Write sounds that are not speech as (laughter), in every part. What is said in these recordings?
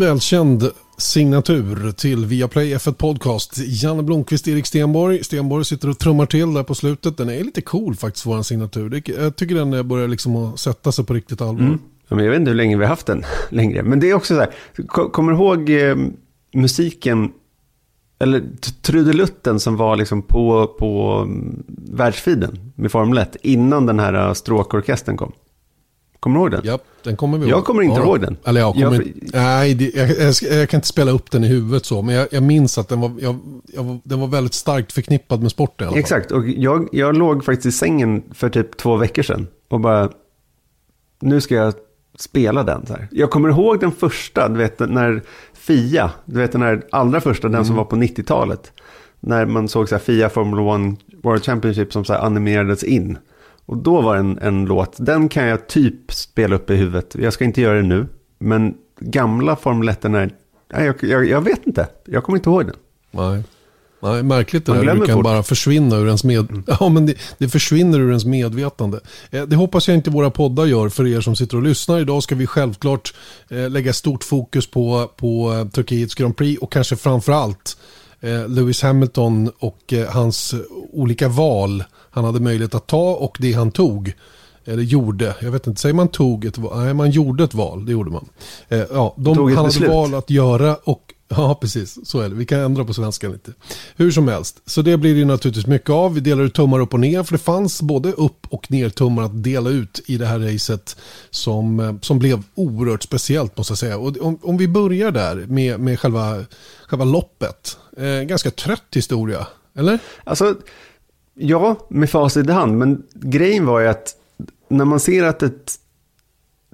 En välkänd signatur till Viaplay F1 Podcast. Janne Blomqvist, Erik Stenborg. Stenborg sitter och trummar till där på slutet. Den är lite cool faktiskt, vår signatur. Jag tycker den börjar liksom att sätta sig på riktigt allvar. Mm. Ja, men jag vet inte hur länge vi har haft den (laughs) längre. Men det är också så här, kommer du ihåg eh, musiken, eller trudelutten som var liksom på, på mm, världsfiden med Formel 1 innan den här eh, stråkorkestern kom? Kommer du ihåg den? Ja, den kommer vi ihåg. Jag kommer inte ja. ihåg den. Eller jag, kommer jag, inte, nej, det, jag, jag, jag, kan inte spela upp den i huvudet så, men jag, minns att den var, den var väldigt starkt förknippad med sporten. Exakt, och jag, jag låg faktiskt i sängen för typ två veckor sedan och bara, nu ska jag spela den. Så här. Jag kommer ihåg den första, du vet när Fia, du vet den här allra första, den som mm. var på 90-talet. När man såg så här, Fia Formula 1 World Championship som så animerades in. Och då var det en, en låt, den kan jag typ spela upp i huvudet. Jag ska inte göra det nu. Men gamla Formel 1, nej, jag, jag, jag vet inte. Jag kommer inte ihåg den. Nej. Nej, märkligt det där. Det kan fort. bara försvinna ur ens med... Mm. (laughs) Ja, men det, det, försvinner ur ens medvetande. Eh, det hoppas jag inte våra poddar gör för er som sitter och lyssnar. Idag ska vi självklart eh, lägga stort fokus på, på eh, Turkiets Grand Prix och kanske framför allt Lewis Hamilton och hans olika val han hade möjlighet att ta och det han tog. Eller gjorde, jag vet inte, säger man tog ett val? Nej, man gjorde ett val, det gjorde man. ja, de, han hade beslut. val att göra och Ja, precis. Så är det. Vi kan ändra på svenskan lite. Hur som helst. Så det blir det naturligtvis mycket av. Vi delar ut tummar upp och ner. För det fanns både upp och ner tummar att dela ut i det här racet. Som, eh, som blev oerhört speciellt måste jag säga. Och om, om vi börjar där med, med själva, själva loppet. Eh, ganska trött historia. Eller? Alltså, ja, med facit i hand. Men grejen var ju att när man ser att ett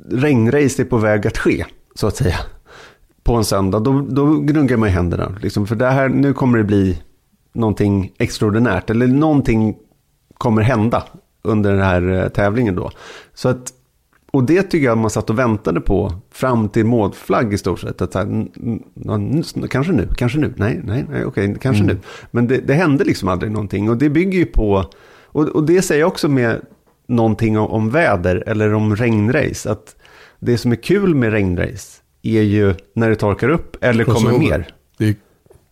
regnrace är på väg att ske, så att säga på en söndag, då, då gnuggar man i händerna. Liksom, för det här, nu kommer det bli någonting extraordinärt. Eller någonting kommer hända under den här eh, tävlingen då. Så att, och det tycker jag man satt och väntade på fram till målflagg i stort sett. Att så här, kanske nu, kanske nu, nej, nej, nej okej, kanske mm. nu. Men det, det, hände liksom aldrig någonting. Och det bygger ju på, och, och det säger jag också med någonting om, om väder eller om regnrace. Att det som är kul med regnrace är ju när det torkar upp eller kommer mer. Det är,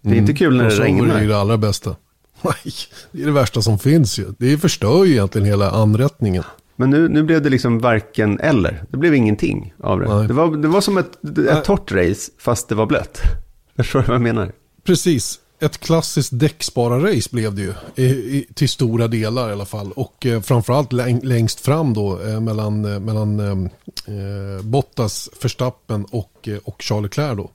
det är inte mm. kul när det regnar. Det är det allra bästa. (laughs) Nej, det är det värsta som finns ju. Det förstör ju egentligen hela anrättningen. Men nu, nu blev det liksom varken eller. Det blev ingenting av det. Det var, det var som ett, ett torrt race fast det var blött. (laughs) Förstår du vad jag menar? Precis ett klassiskt däckspara-race blev det ju. I, i, till stora delar i alla fall. Och eh, framförallt läng, längst fram då eh, mellan, eh, mellan eh, eh Bottas, Verstappen och, eh, och Charles Leclerc då.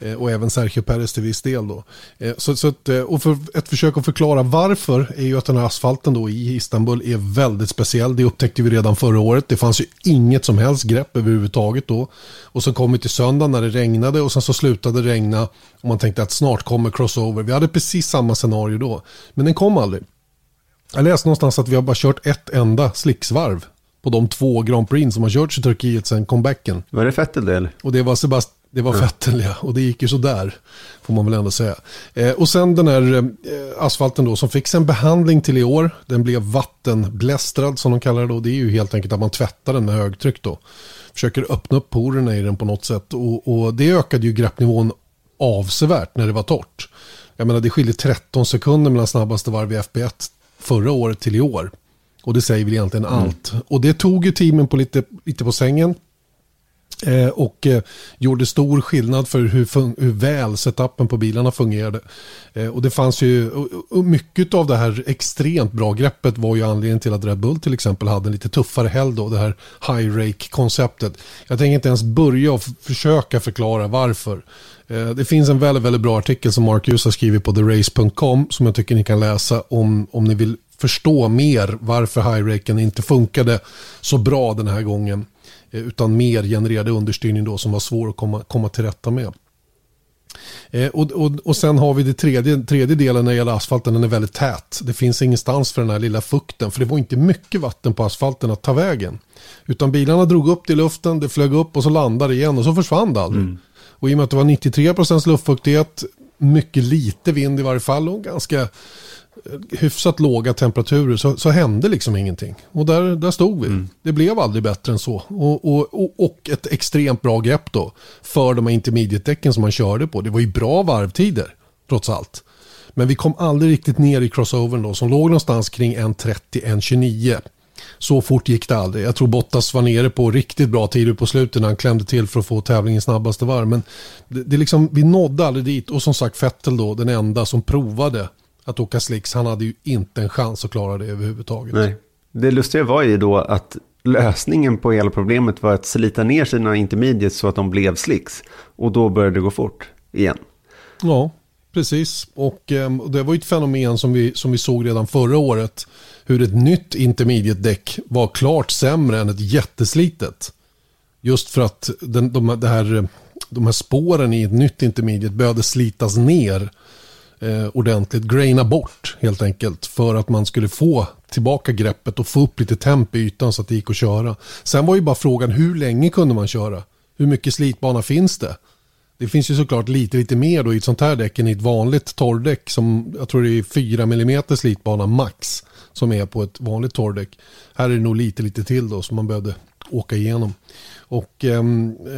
Eh, och även Sergio Perez till viss del då. Eh, så, så att, eh, och för ett försök att förklara varför är ju att den här asfalten då i Istanbul är väldigt speciell. Det upptäckte vi redan förra året. Det fanns ju inget som helst grepp överhuvudtaget då. Och så kom vi till söndag när det regnade och sen så slutade det regna. Och man tänkte att snart kommer crossover. Vi hade precis samma scenario då. Men den kom aldrig. Jag läste någonstans att vi har bara kört ett enda slicksvarv på de två Grand Prix som har körts i Turkiet sedan comebacken. Var det Vettel det eller? Och det var Sebastian det var Vettel ja, och det gick ju sådär. Får man väl ändå säga. Eh, och sen den här eh, asfalten då som fick en behandling till i år. Den blev vattenblästrad som de kallar det då. Det är ju helt enkelt att man tvättar den med högtryck då. Försöker öppna upp porerna i den på något sätt. Och, och det ökade ju greppnivån avsevärt när det var torrt. Jag menar det skiljer 13 sekunder mellan snabbaste varv i FP1 förra året till i år. Och det säger väl egentligen mm. allt. Och det tog ju teamen på lite, lite på sängen. Eh, och eh, gjorde stor skillnad för hur, hur väl setupen på bilarna fungerade. Eh, och det fanns ju, och mycket av det här extremt bra greppet var ju anledningen till att Red Bull till exempel hade en lite tuffare helg då, det här high rake-konceptet. Jag tänker inte ens börja och försöka förklara varför. Eh, det finns en väldigt, väldigt bra artikel som Marcus har skrivit på therace.com som jag tycker ni kan läsa om, om ni vill förstå mer varför high-raken inte funkade så bra den här gången. Eh, utan mer genererade understyrning då som var svår att komma, komma till rätta med. Eh, och, och, och sen har vi det tredje, tredje delen när det gäller asfalten, den är väldigt tät. Det finns ingenstans för den här lilla fukten, för det var inte mycket vatten på asfalten att ta vägen. Utan bilarna drog upp det i luften, det flög upp och så landade igen och så försvann det aldrig. Mm. Och i och med att det var 93% luftfuktighet, mycket lite vind i varje fall och ganska hyfsat låga temperaturer så, så hände liksom ingenting. Och där, där stod vi. Mm. Det blev aldrig bättre än så. Och, och, och, ett extremt bra grepp då för de här intermediate-däcken som man körde på. Det var ju bra varvtider trots allt. Men vi kom aldrig riktigt ner i crossovern då som låg någonstans kring 1.30-1.29. Så fort gick det aldrig. Jag tror Bottas var nere på riktigt bra tider på slutet när han klämde till för att få tävlingens snabbaste varv. Men det, det liksom, vi nådde aldrig dit. Och som sagt Vettel då, den enda som provade att åka slicks. Han hade ju inte en chans att klara det överhuvudtaget. Nej. Det lustiga var ju då att lösningen på hela problemet var att slita ner sina intermediates så att de blev slicks. Och då började det gå fort igen. Ja, precis. Och eh, det var ju ett fenomen som vi, som vi såg redan förra året. Hur ett nytt intermediate-däck var klart sämre än ett jätteslitet. Just för att den, de, här, de här spåren i ett nytt intermediate behövde slitas ner eh, ordentligt, graina bort helt enkelt. För att man skulle få tillbaka greppet och få upp lite temp i ytan så att det gick att köra. Sen var ju bara frågan hur länge kunde man köra? Hur mycket slitbana finns det? Det finns ju såklart lite, lite mer då i ett sånt här däck än i ett vanligt torrdäck som jag tror det är 4 mm slitbana max som är på ett vanligt torrdäck. Här är det nog lite, lite till då som man behövde åka igenom. Och eh,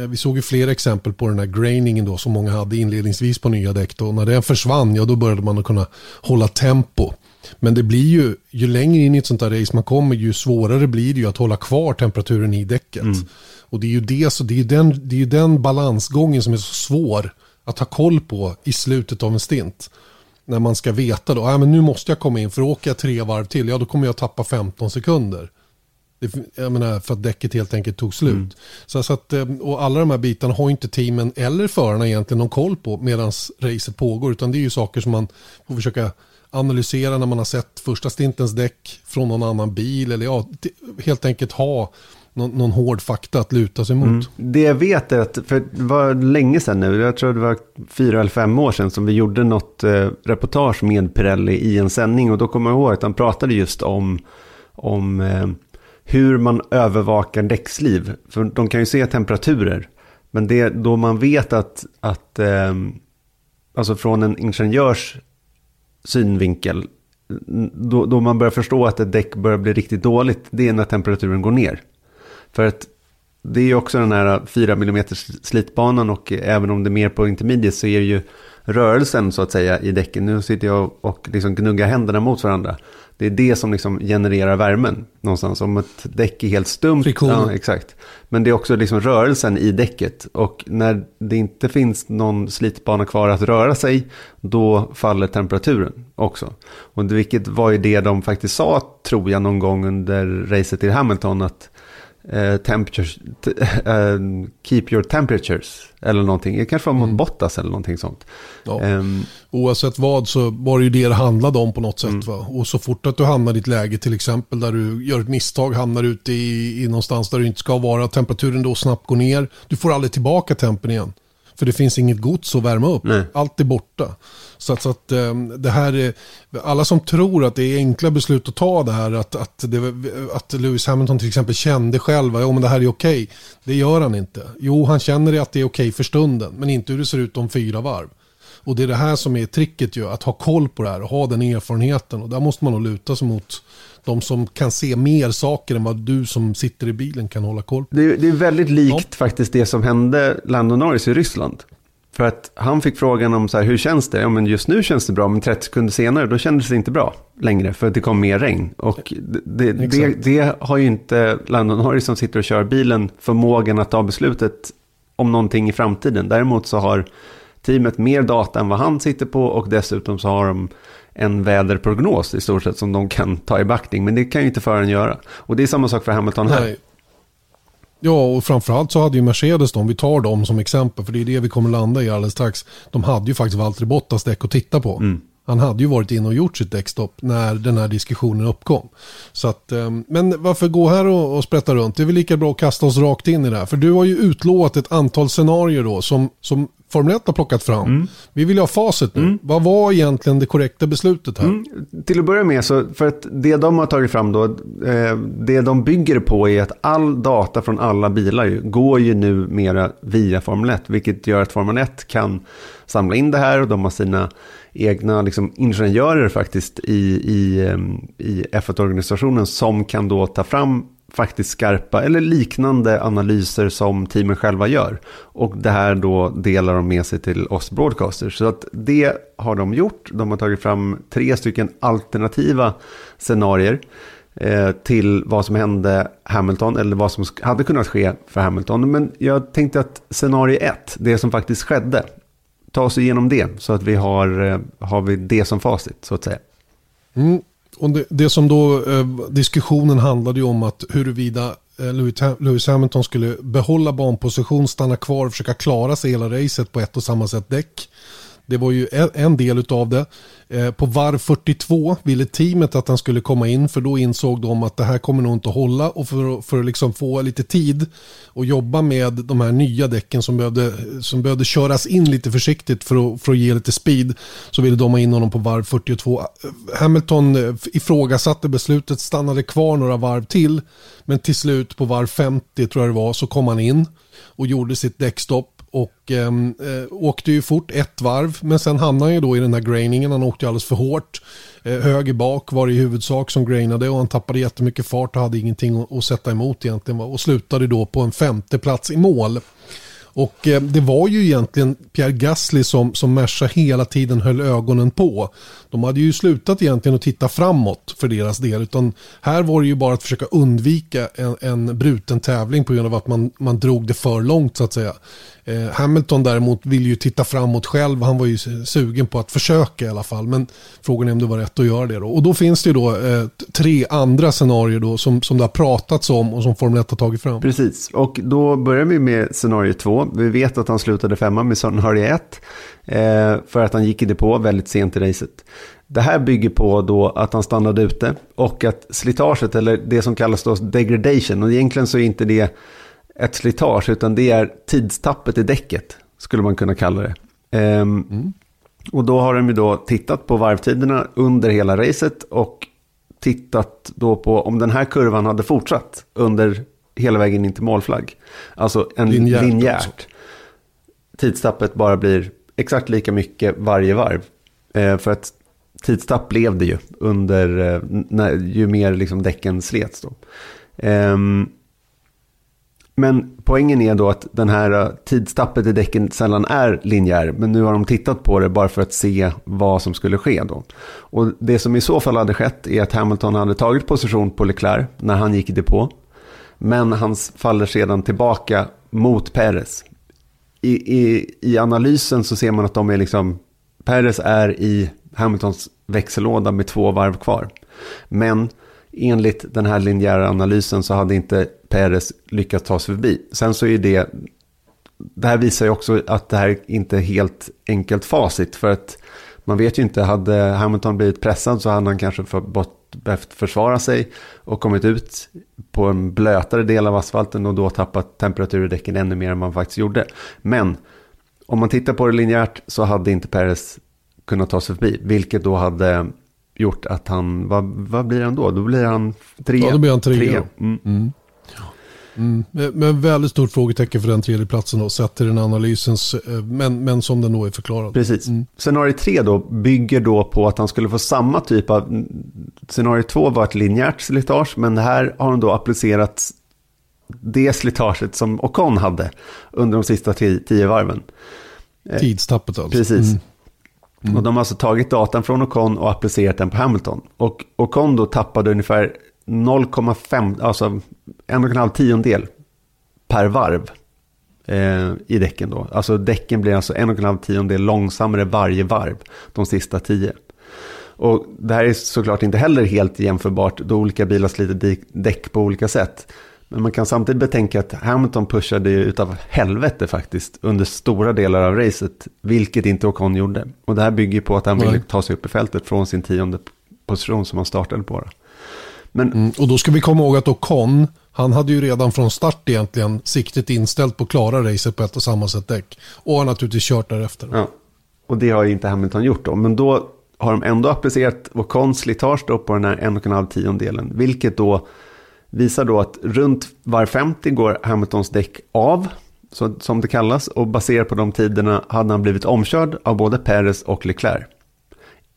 vi såg ju flera exempel på den här grainingen då som många hade inledningsvis på nya däck. Då. När den försvann, ja då började man att kunna hålla tempo. Men det blir ju, ju längre in i ett sånt här race man kommer, ju svårare blir det ju att hålla kvar temperaturen i däcket. Mm. Och det är ju det, så det är den, det är den balansgången som är så svår att ha koll på i slutet av en stint. När man ska veta då, ja men nu måste jag komma in för åker jag tre varv till, ja då kommer jag tappa 15 sekunder. Jag menar, för att däcket helt enkelt tog slut. Mm. Så, så att, eh, och alla de här bitarna har inte teamen eller förarna egentligen någon koll på medan racet pågår. Utan det är ju saker som man får försöka analysera när man har sett första stintens däck från någon annan bil. Eller ja, helt enkelt ha någon, någon hård fakta att luta sig mot. Mm. Det jag vet är att, för det var länge sedan nu, jag tror det var fyra eller fem år sedan som vi gjorde något eh, reportage med Pirelli i en sändning. Och då kommer jag ihåg att han pratade just om, om eh, hur man övervakar däcksliv. För de kan ju se temperaturer. Men det då man vet att, att eh, alltså från en ingenjörs synvinkel, då, då man börjar förstå att ett däck börjar bli riktigt dåligt, det är när temperaturen går ner. För att det är ju också den här 4 mm slitbanan och även om det är mer på intermediate så är det ju rörelsen så att säga i däcken. Nu sitter jag och liksom gnuggar händerna mot varandra. Det är det som liksom genererar värmen någonstans. Om ett däck är helt stumt. Ja, exakt. Men det är också liksom rörelsen i däcket. Och när det inte finns någon slitbana kvar att röra sig, då faller temperaturen också. Och det, vilket var ju det de faktiskt sa, tror jag, någon gång under racet till Hamilton. att Uh, temperatures, uh, (laughs) keep your temperatures eller någonting. Det kanske var mot mm. Bottas eller någonting sånt. Ja. Um, Oavsett vad så var det ju det det handlade om på något sätt. Mm. Va? Och så fort att du hamnar i ett läge till exempel där du gör ett misstag, hamnar ute i, i någonstans där du inte ska vara, temperaturen då snabbt går ner. Du får aldrig tillbaka tempen igen. För det finns inget gods att värma upp. Nej. Allt är borta. Så att, så att ehm, det här är, alla som tror att det är enkla beslut att ta det här, att, att, det, att Lewis Hamilton till exempel kände själv, att det här är okej. Det gör han inte. Jo, han känner att det är okej för stunden, men inte hur det ser ut om fyra varv. Och det är det här som är tricket ju, att ha koll på det här och ha den erfarenheten. Och där måste man nog luta sig mot de som kan se mer saker än vad du som sitter i bilen kan hålla koll på. Det är, det är väldigt likt ja. faktiskt det som hände Lando Norris i Ryssland. För att han fick frågan om så här, hur känns det? Ja, men just nu känns det bra, men 30 sekunder senare då kändes det inte bra längre för att det kom mer regn. Och det, det, det har ju inte Lando Norris som sitter och kör bilen förmågan att ta beslutet om någonting i framtiden. Däremot så har teamet mer data än vad han sitter på och dessutom så har de en väderprognos i stort sett som de kan ta i backning. Men det kan ju inte föraren göra. Och det är samma sak för Hamilton här. Nej. Ja, och framförallt så hade ju Mercedes, om vi tar dem som exempel, för det är det vi kommer landa i alldeles strax. De hade ju faktiskt Valtteri Bottas däck att titta på. Mm. Han hade ju varit inne och gjort sitt däckstopp när den här diskussionen uppkom. Så att, ehm, men varför gå här och, och sprätta runt? Det är väl lika bra att kasta oss rakt in i det här. För du har ju utlovat ett antal scenarier då som, som Formel 1 har plockat fram. Mm. Vi vill ha facit nu. Mm. Vad var egentligen det korrekta beslutet här? Mm. Till att börja med, så för att det de har tagit fram då, eh, det de bygger på är att all data från alla bilar går ju nu mera via Formel 1, vilket gör att Formel 1 kan samla in det här och de har sina egna liksom, ingenjörer faktiskt i, i, i F1-organisationen som kan då ta fram faktiskt skarpa eller liknande analyser som teamen själva gör. Och det här då delar de med sig till oss broadcasters. Så att det har de gjort. De har tagit fram tre stycken alternativa scenarier eh, till vad som hände Hamilton eller vad som hade kunnat ske för Hamilton. Men jag tänkte att scenario ett, det som faktiskt skedde, ta oss igenom det så att vi har, eh, har vi det som facit så att säga. Mm. Och det, det, som då eh, diskussionen handlade ju om att huruvida eh, Lewis Hamilton skulle behålla banposition, stanna kvar och försöka klara sig hela racet på ett och samma sätt däck. Det var ju en del av det. Eh, på varv 42 ville teamet att han skulle komma in för då insåg de att det här kommer nog inte att hålla och för, för att liksom få lite tid och jobba med de här nya däcken som behövde, som behövde köras in lite försiktigt för att, för att ge lite speed så ville de ha in honom på varv 42. Hamilton eh, ifrågasatte beslutet, stannade kvar några varv till men till slut på varv 50 tror jag det var så kom han in och gjorde sitt däckstopp och ehm, eh, åkte ju fort ett varv, men sen hamnade han ju då i den här grainingen. Han åkte alldeles för hårt. Eh, höger bak var det i huvudsak som grainade och han tappade jättemycket fart och hade ingenting att, att sätta emot egentligen. Och slutade då på en femte plats i mål. Och eh, det var ju egentligen Pierre Gasly som, som Merca hela tiden höll ögonen på. De hade ju slutat egentligen att titta framåt för deras del. Utan här var det ju bara att försöka undvika en, en bruten tävling på grund av att man, man drog det för långt så att säga. Eh, Hamilton däremot vill ju titta framåt själv. Han var ju sugen på att försöka i alla fall. Men frågan är om det var rätt att göra det då. Och då finns det ju då eh, tre andra scenarier då som, som det har pratats om och som Formel 1 har tagit fram. Precis, och då börjar vi med scenario två. Vi vet att han slutade femma med scenario ett. Eh, för att han gick i depå väldigt sent i racet. Det här bygger på då att han stannade ute och att slitaget, eller det som kallas då degradation, och egentligen så är inte det ett slitage, utan det är tidstappet i däcket, skulle man kunna kalla det. Um, mm. Och då har de ju då tittat på varvtiderna under hela racet och tittat då på om den här kurvan hade fortsatt under hela vägen in till målflagg. Alltså en linjärt. linjärt. Tidstappet bara blir exakt lika mycket varje varv. Eh, för att tidstapp blev det ju under, eh, när, ju mer liksom däcken slets då. Eh, men poängen är då att den här eh, tidstappet i däcken sällan är linjär. Men nu har de tittat på det bara för att se vad som skulle ske då. Och det som i så fall hade skett är att Hamilton hade tagit position på Leclerc när han gick i depå. Men han faller sedan tillbaka mot Perez. I, i, I analysen så ser man att de är liksom, Perez är i Hamiltons växellåda med två varv kvar. Men enligt den här linjära analysen så hade inte Peres lyckats ta sig förbi. Sen så är det, det här visar ju också att det här inte är helt enkelt facit. För att man vet ju inte, hade Hamilton blivit pressad så hade han kanske behövt försvara sig och kommit ut på en blötare del av asfalten och då tappat temperatur i däcken ännu mer än man faktiskt gjorde. Men om man tittar på det linjärt så hade inte Perez kunnat ta sig förbi, vilket då hade gjort att han, vad, vad blir han då? Då blir han tre. Ja, då blir han tre. tre. Mm. Mm. Mm. Men väldigt stort frågetecken för den tredje platsen då, sett till den analysens, eh, men, men som den då är förklarad. Precis. Mm. Scenario 3 då bygger då på att han skulle få samma typ av, scenario 2 var ett linjärt slitage, men det här har han då applicerat det slitaget som Ocon hade under de sista tio, tio varven. Eh, Tidstappet alltså. Precis. Mm. Mm. Och de har alltså tagit datan från Ocon och applicerat den på Hamilton. Och Ocon då tappade ungefär 0,5, alltså en och en halv tiondel per varv eh, i däcken då. Alltså däcken blir alltså en och en halv tiondel långsammare varje varv de sista tio. Och det här är såklart inte heller helt jämförbart då olika bilar sliter däck på olika sätt. Men man kan samtidigt betänka att Hamilton pushade utav helvete faktiskt under stora delar av racet, vilket inte Ocon gjorde. Och det här bygger på att han ville ta sig upp i fältet från sin tionde position som han startade på. Men, mm, och då ska vi komma ihåg att Ocon, han hade ju redan från start egentligen siktet inställt på att klara racet på ett och samma sätt däck. Och har naturligtvis kört därefter. Ja, och det har ju inte Hamilton gjort då. Men då har de ändå applicerat Ocons slitage på den här en och en halv tiondelen. Vilket då visar då att runt var 50 går Hamiltons däck av, så, som det kallas. Och baserat på de tiderna hade han blivit omkörd av både Perez och Leclerc.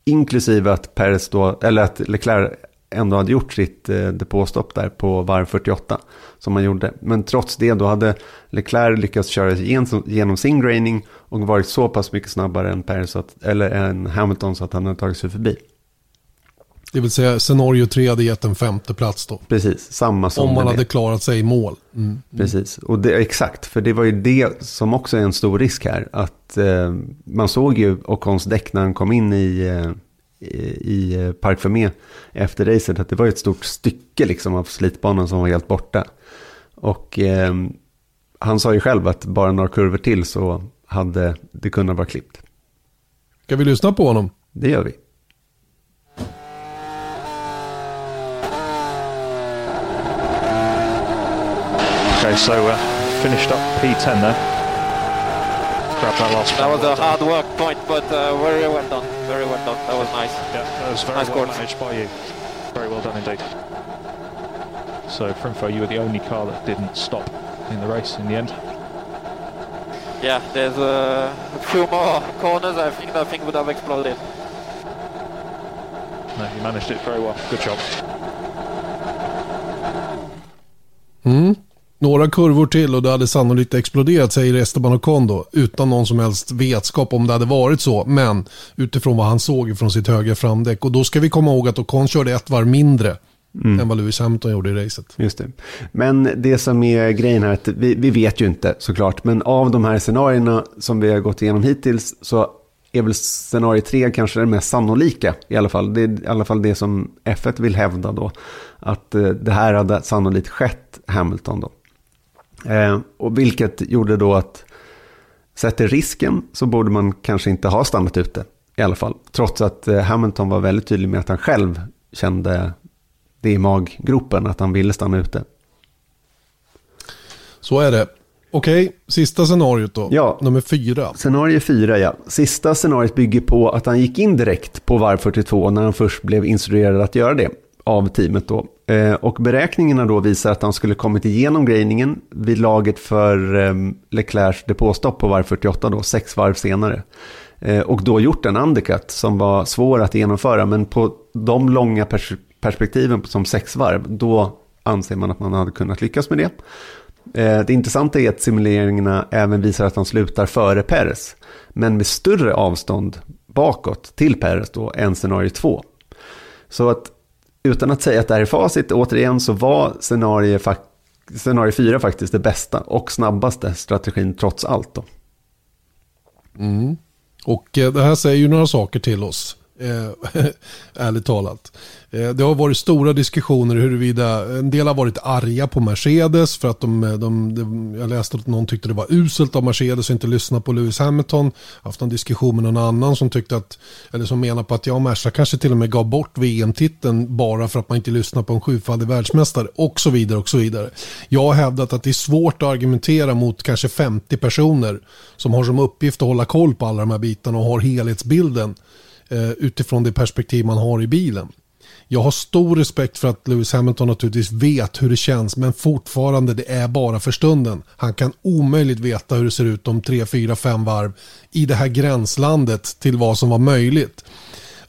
Inklusive att Perez då, eller att Leclerc ändå hade gjort sitt eh, depåstopp där på varv 48 som han gjorde. Men trots det då hade Leclerc lyckats köra genom, genom sin graining och varit så pass mycket snabbare än, Paris att, eller än Hamilton så att han hade tagit sig förbi. Det vill säga scenario 3 hade gett en femte plats då. Precis, samma som Om man hade klarat sig i mål. Mm. mm. Precis, och det, exakt, för det var ju det som också är en stor risk här. Att eh, man såg ju Ocons däck när han kom in i, eh, i Park Fermé efter racet att det var ett stort stycke liksom av slitbanan som var helt borta. Och eh, han sa ju själv att bara några kurvor till så hade det kunnat vara klippt. Ska vi lyssna på honom? Det gör vi. Okay, so uh, finished up P10 there. Grab that last That was a hard work point, but uh, very well done. Very well done. That was nice. Yeah, that was very nice well course. managed by you. Very well done indeed. So, Frimfo, you were the only car that didn't stop in the race in the end. Yeah, there's uh, a few more corners. I think that thing would have exploded. No, you managed it very well. Good job. Mm. Några kurvor till och det hade sannolikt exploderat, säger Esteban Ocon då, utan någon som helst vetskap om det hade varit så, men utifrån vad han såg från sitt högra framdäck. Och då ska vi komma ihåg att Ocon körde ett varv mindre mm. än vad Lewis Hamilton gjorde i racet. Just det. Men det som är grejen här, att vi, vi vet ju inte såklart, men av de här scenarierna som vi har gått igenom hittills så är väl scenario 3 kanske det mest sannolika i alla fall. Det är i alla fall det som F1 vill hävda då. Att eh, det här hade sannolikt skett Hamilton då. Eh, och vilket gjorde då att sett till risken så borde man kanske inte ha stannat ute i alla fall. Trots att eh, Hamilton var väldigt tydlig med att han själv kände det i maggropen, att han ville stanna ute. Så är det. Okej, sista scenariot då. Ja. Nummer fyra. Scenario fyra, ja. Sista scenariot bygger på att han gick in direkt på varv 42 när han först blev instruerad att göra det av teamet då. Eh, och beräkningarna då visar att han skulle kommit igenom grejningen vid laget för ehm, Leclercs depåstopp på varv 48 då, sex varv senare. Eh, och då gjort en undercut som var svår att genomföra, men på de långa pers perspektiven som sex varv, då anser man att man hade kunnat lyckas med det. Eh, det intressanta är att simuleringarna även visar att han slutar före Perez, men med större avstånd bakåt till Perez då än scenario 2. Så att utan att säga att det här är facit, återigen så var scenario, scenario 4 faktiskt det bästa och snabbaste strategin trots allt. Då. Mm. Och eh, det här säger ju några saker till oss, eh, (laughs) ärligt talat. Eh, det har varit stora diskussioner huruvida eh, en del har varit arga på Mercedes för att de, eh, de, de, jag läste att någon tyckte det var uselt av Mercedes att inte lyssna på Lewis Hamilton. Haft en diskussion med någon annan som tyckte att, eller som menar på att ja, Merca kanske till och med gav bort VM-titeln bara för att man inte lyssnar på en sjufaldig världsmästare och så vidare och så vidare. Jag har hävdat att det är svårt att argumentera mot kanske 50 personer som har som uppgift att hålla koll på alla de här bitarna och har helhetsbilden eh, Eh, utifrån det perspektiv man har i bilen. Jag har stor respekt för att Lewis Hamilton naturligtvis vet hur det känns men fortfarande det är bara för stunden. Han kan omöjligt veta hur det ser ut om 3, 4, 5 varv i det här gränslandet till vad som var möjligt.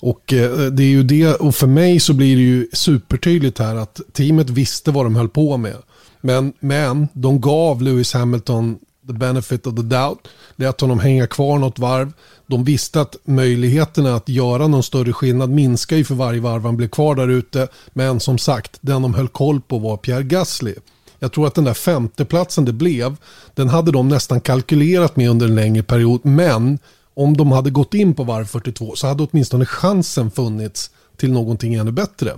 Och eh, det är ju det, och för mig så blir det ju supertydligt här att teamet visste vad de höll på med. Men, men de gav Lewis Hamilton the benefit of the doubt. Lät honom hänga kvar något varv. De visste att möjligheterna att göra någon större skillnad minskar ju för varje varv han blev kvar där ute. Men som sagt, den de höll koll på var Pierre Gasly. Jag tror att den där femteplatsen det blev, den hade de nästan kalkylerat med under en längre period. Men om de hade gått in på varv 42 så hade åtminstone chansen funnits till någonting ännu bättre.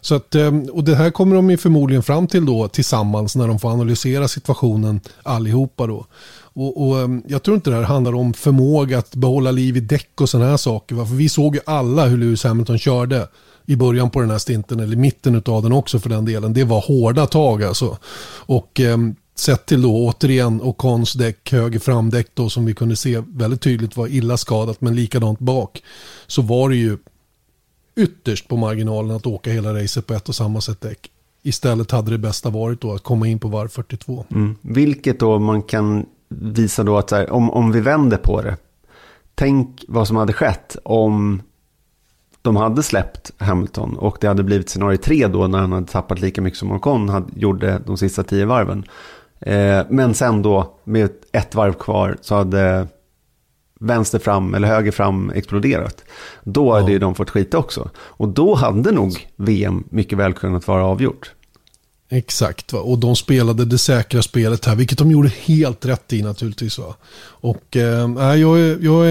Så att, eh, och det här kommer de ju förmodligen fram till då tillsammans när de får analysera situationen allihopa då. Och, och, eh, jag tror inte det här handlar om förmåga att behålla liv i däck och sådana här saker. För vi såg ju alla hur Lewis Hamilton körde i början på den här stinten, eller mitten av den också för den delen, det var hårda tag alltså. Och eh, sett till då återigen Ocons däck, höger framdäck då som vi kunde se väldigt tydligt var illa skadat, men likadant bak, så var det ju ytterst på marginalen att åka hela racet på ett och samma sätt däck. Istället hade det bästa varit då att komma in på varv 42. Mm. Vilket då man kan visa då att här, om, om vi vänder på det. Tänk vad som hade skett om de hade släppt Hamilton och det hade blivit scenario 3 då när han hade tappat lika mycket som Ocon hade, gjorde de sista tio varven. Eh, men sen då med ett varv kvar så hade vänster fram eller höger fram exploderat. Då hade ju de fått skita också. Och då hade nog VM mycket väl kunnat vara avgjort. Exakt, va? och de spelade det säkra spelet här, vilket de gjorde helt rätt i naturligtvis. Va? Och eh, jag, jag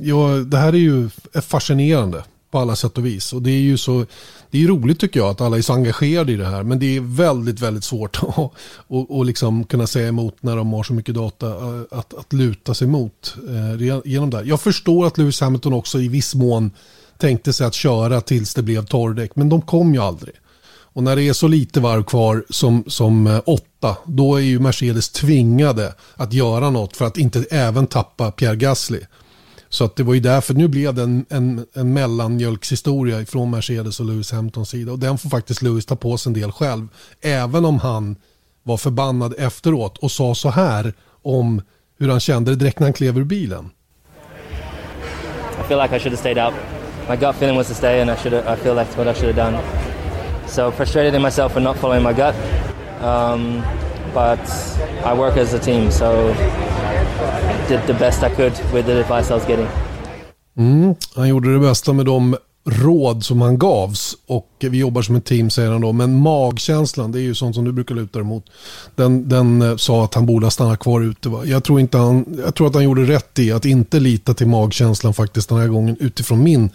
jag, det här är ju fascinerande på alla sätt och vis. Och det är ju så, det är roligt tycker jag att alla är så engagerade i det här. Men det är väldigt, väldigt svårt (laughs) att och, och liksom kunna säga emot när de har så mycket data eh, att, att luta sig mot eh, genom det här. Jag förstår att Lewis Hamilton också i viss mån tänkte sig att köra tills det blev torrdäck. Men de kom ju aldrig. Och när det är så lite varv kvar som, som eh, åtta, då är ju Mercedes tvingade att göra något för att inte även tappa Pierre Gasly. Så att det var ju därför, nu blev det en, en, en mellanmjölkshistoria från Mercedes och Lewis Hamiltons sida. Och den får faktiskt Lewis ta på sig en del själv. Även om han var förbannad efteråt och sa så här om hur han kände det direkt när han klev ur bilen. I feel like I should have stayed out. My gut feeling was to stay and I should I feel like what I should have done. So frustrated in myself for not following my gut. Um, but I work as a team so did the best I could with the advice I was getting. Mm, han gjorde det bästa med de råd som han gavs och vi jobbar som ett team säger han då. Men magkänslan, det är ju sånt som du brukar luta dig mot. Den, den eh, sa att han borde ha stannat kvar ute. Va? Jag, tror inte han, jag tror att han gjorde rätt i att inte lita till magkänslan faktiskt den här gången utifrån min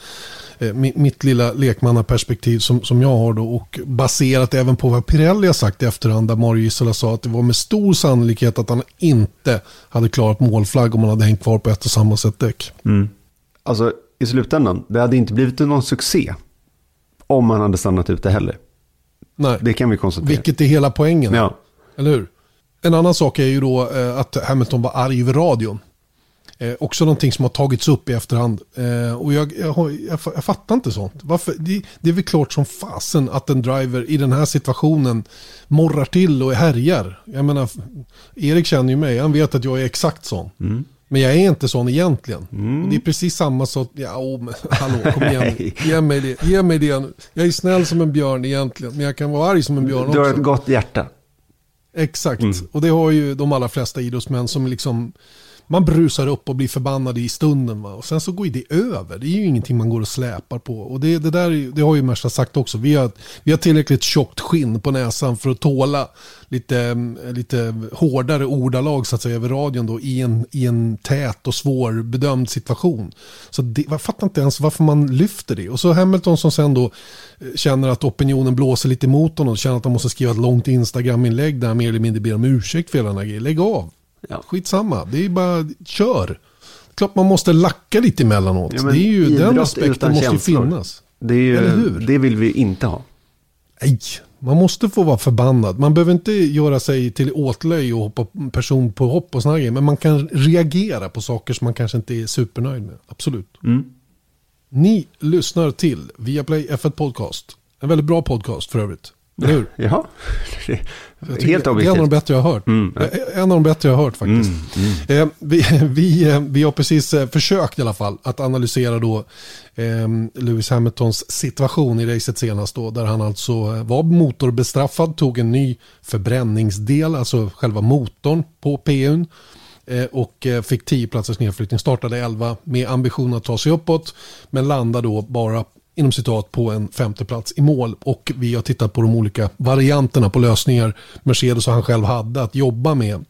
Eh, mitt lilla lekmannaperspektiv som, som jag har då och baserat även på vad Pirelli har sagt i efterhand där Mario Isola sa att det var med stor sannolikhet att han inte hade klarat målflagg om han hade hängt kvar på ett och samma sätt däck. Mm. Alltså i slutändan, det hade inte blivit någon succé om han hade stannat ute heller. Nej. Det kan vi konstatera. Vilket är hela poängen. Ja. Eller hur? En annan sak är ju då eh, att Hamilton var arg över radion. Eh, också någonting som har tagits upp i efterhand. Eh, och jag, jag, jag, jag, fattar inte sånt. Varför? Det, det, är väl klart som fasen att en driver i den här situationen morrar till och härjar. Jag menar, Erik känner ju mig, han vet att jag är exakt sån. Mm. Men jag är inte sån egentligen. Mm. det är precis samma sak. Ja, oh, men, (laughs) hallå, kom igen. Ge mig det. Ge mig det. Jag är snäll som en björn egentligen. Men jag kan vara arg som en björn också. Du har ett gott hjärta. Exakt. Mm. Och det har ju de allra flesta idrottsmän som liksom man brusar upp och blir förbannad i stunden. Va? Och sen så går det över. Det är ju ingenting man går och släpar på. Och det, det där det har ju Mersa sagt också. Vi har, vi har tillräckligt tjockt skinn på näsan för att tåla lite, lite hårdare ordalag så att säga över radion då i en, i en tät och svårbedömd situation. Så det, jag fattar inte ens varför man lyfter det. Och så Hamilton som sen då eh, känner att opinionen blåser lite emot honom och känner att han måste skriva ett långt Instagram-inlägg där han mer eller mindre ber om ursäkt för hela den här grejen. Lägg av. Ja. Skitsamma, det är bara kör. Klart man måste lacka lite emellanåt. Ja, det är ju, den aspekten måste ju finnas. Det, är ju, det vill vi inte ha. Nej, man måste få vara förbannad. Man behöver inte göra sig till åtlöj och hoppa person på hopp och sådana grejer. Men man kan reagera på saker som man kanske inte är supernöjd med. Absolut. Mm. Ni lyssnar till Viaplay F1 Podcast. En väldigt bra podcast för övrigt. Eller hur? (laughs) Ja, helt objektivt. Det är en av de bättre jag har hört. Mm. En av de bättre jag har hört faktiskt. Mm. Mm. Eh, vi, (laughs) vi, eh, vi har precis eh, försökt i alla fall att analysera då eh, Lewis Hamiltons situation i racet senast då. Där han alltså var motorbestraffad, tog en ny förbränningsdel, alltså själva motorn på PUn och fick 10 platsers nedflyttning. Startade 11 med ambition att ta sig uppåt men landade då bara inom citat på en femteplats i mål och vi har tittat på de olika varianterna på lösningar Mercedes och han själv hade att jobba med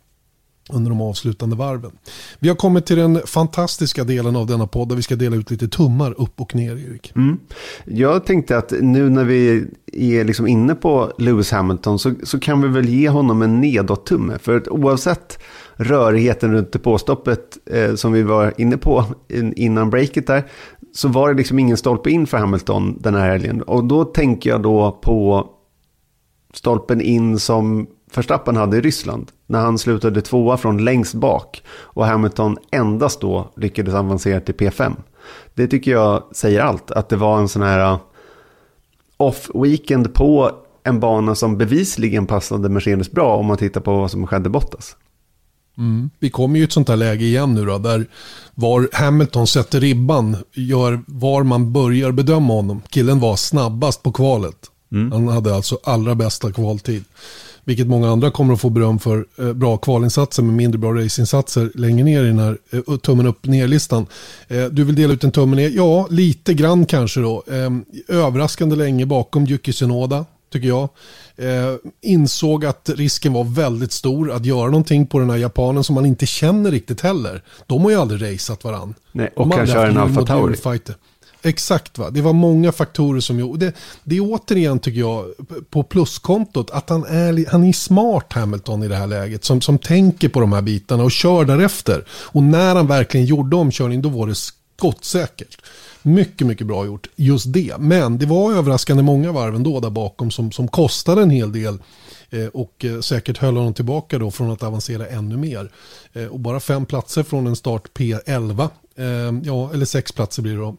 under de avslutande varven. Vi har kommit till den fantastiska delen av denna podd där vi ska dela ut lite tummar upp och ner, Erik. Mm. Jag tänkte att nu när vi är liksom inne på Lewis Hamilton så, så kan vi väl ge honom en nedåt-tumme. För att oavsett rörigheten runt depåstoppet eh, som vi var inne på innan breaket där, så var det liksom ingen stolpe in för Hamilton den här helgen. Och då tänker jag då på stolpen in som Verstappen hade i Ryssland. När han slutade tvåa från längst bak och Hamilton endast då lyckades avancera till P5. Det tycker jag säger allt. Att det var en sån här uh, off-weekend på en bana som bevisligen passade Mercedes bra om man tittar på vad som skedde Bottas. Mm. Vi kommer ju i ett sånt här läge igen nu då, där var Hamilton sätter ribban, gör var man börjar bedöma honom. Killen var snabbast på kvalet. Mm. Han hade alltså allra bästa kvaltid. Vilket många andra kommer att få beröm för. Eh, bra kvalinsatser med mindre bra racinsatser längre ner i den här eh, tummen upp ner-listan. Eh, du vill dela ut en tummen ner? Ja, lite grann kanske då. Ehm, överraskande länge bakom Yuki Tsunoda, tycker jag. insåg att risken var väldigt stor att göra någonting på den här japanen som man inte känner riktigt heller. De har ju aldrig raceat varann. Nej, och kanske är en Alfa Tauri. Exakt, va? det var många faktorer som gjorde. Det, det är återigen tycker jag på pluskontot att han är, han är smart Hamilton i det här läget. Som, som tänker på de här bitarna och kör därefter. Och när han verkligen gjorde omkörning då var det skottsäkert. Mycket, mycket bra gjort just det. Men det var överraskande många varv ändå där bakom som, som kostade en hel del. Eh, och eh, säkert höll honom tillbaka då från att avancera ännu mer. Eh, och bara fem platser från en start P11. Eh, ja, eller sex platser blir det då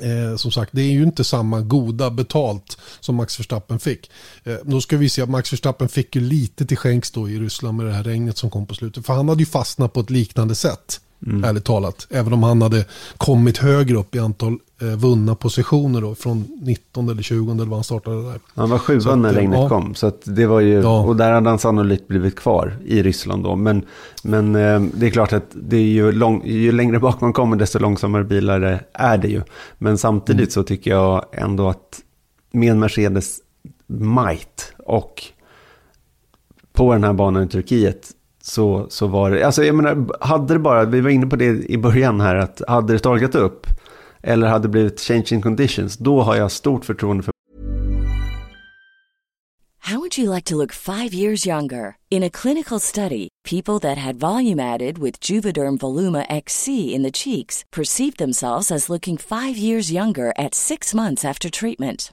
Eh, som sagt, det är ju inte samma goda betalt som Max Verstappen fick. Eh, då ska vi se att Max Verstappen fick ju lite till skänks då i Ryssland med det här regnet som kom på slutet. För han hade ju fastnat på ett liknande sätt. Mm. Ärligt talat. Även om han hade kommit högre upp i antal eh, vunna positioner då. Från 19 eller 20 eller vad han startade där. Han var sjua när regnet ja. kom. Så det var ju, ja. Och där hade han sannolikt blivit kvar i Ryssland då. Men, men eh, det är klart att det är ju, lång, ju längre bak man kommer desto långsammare bilar är det ju. Men samtidigt mm. så tycker jag ändå att med en Mercedes might och på den här banan i Turkiet så, så var det, alltså jag menar, hade det bara, vi var inne på det i början här, att hade det torkat upp eller hade det blivit changing conditions, då har jag stort förtroende för How would you like to look five years younger? In a clinical study, people that had volume added with Juvederm Voluma XC in the cheeks perceived themselves as looking five years younger at six months after treatment.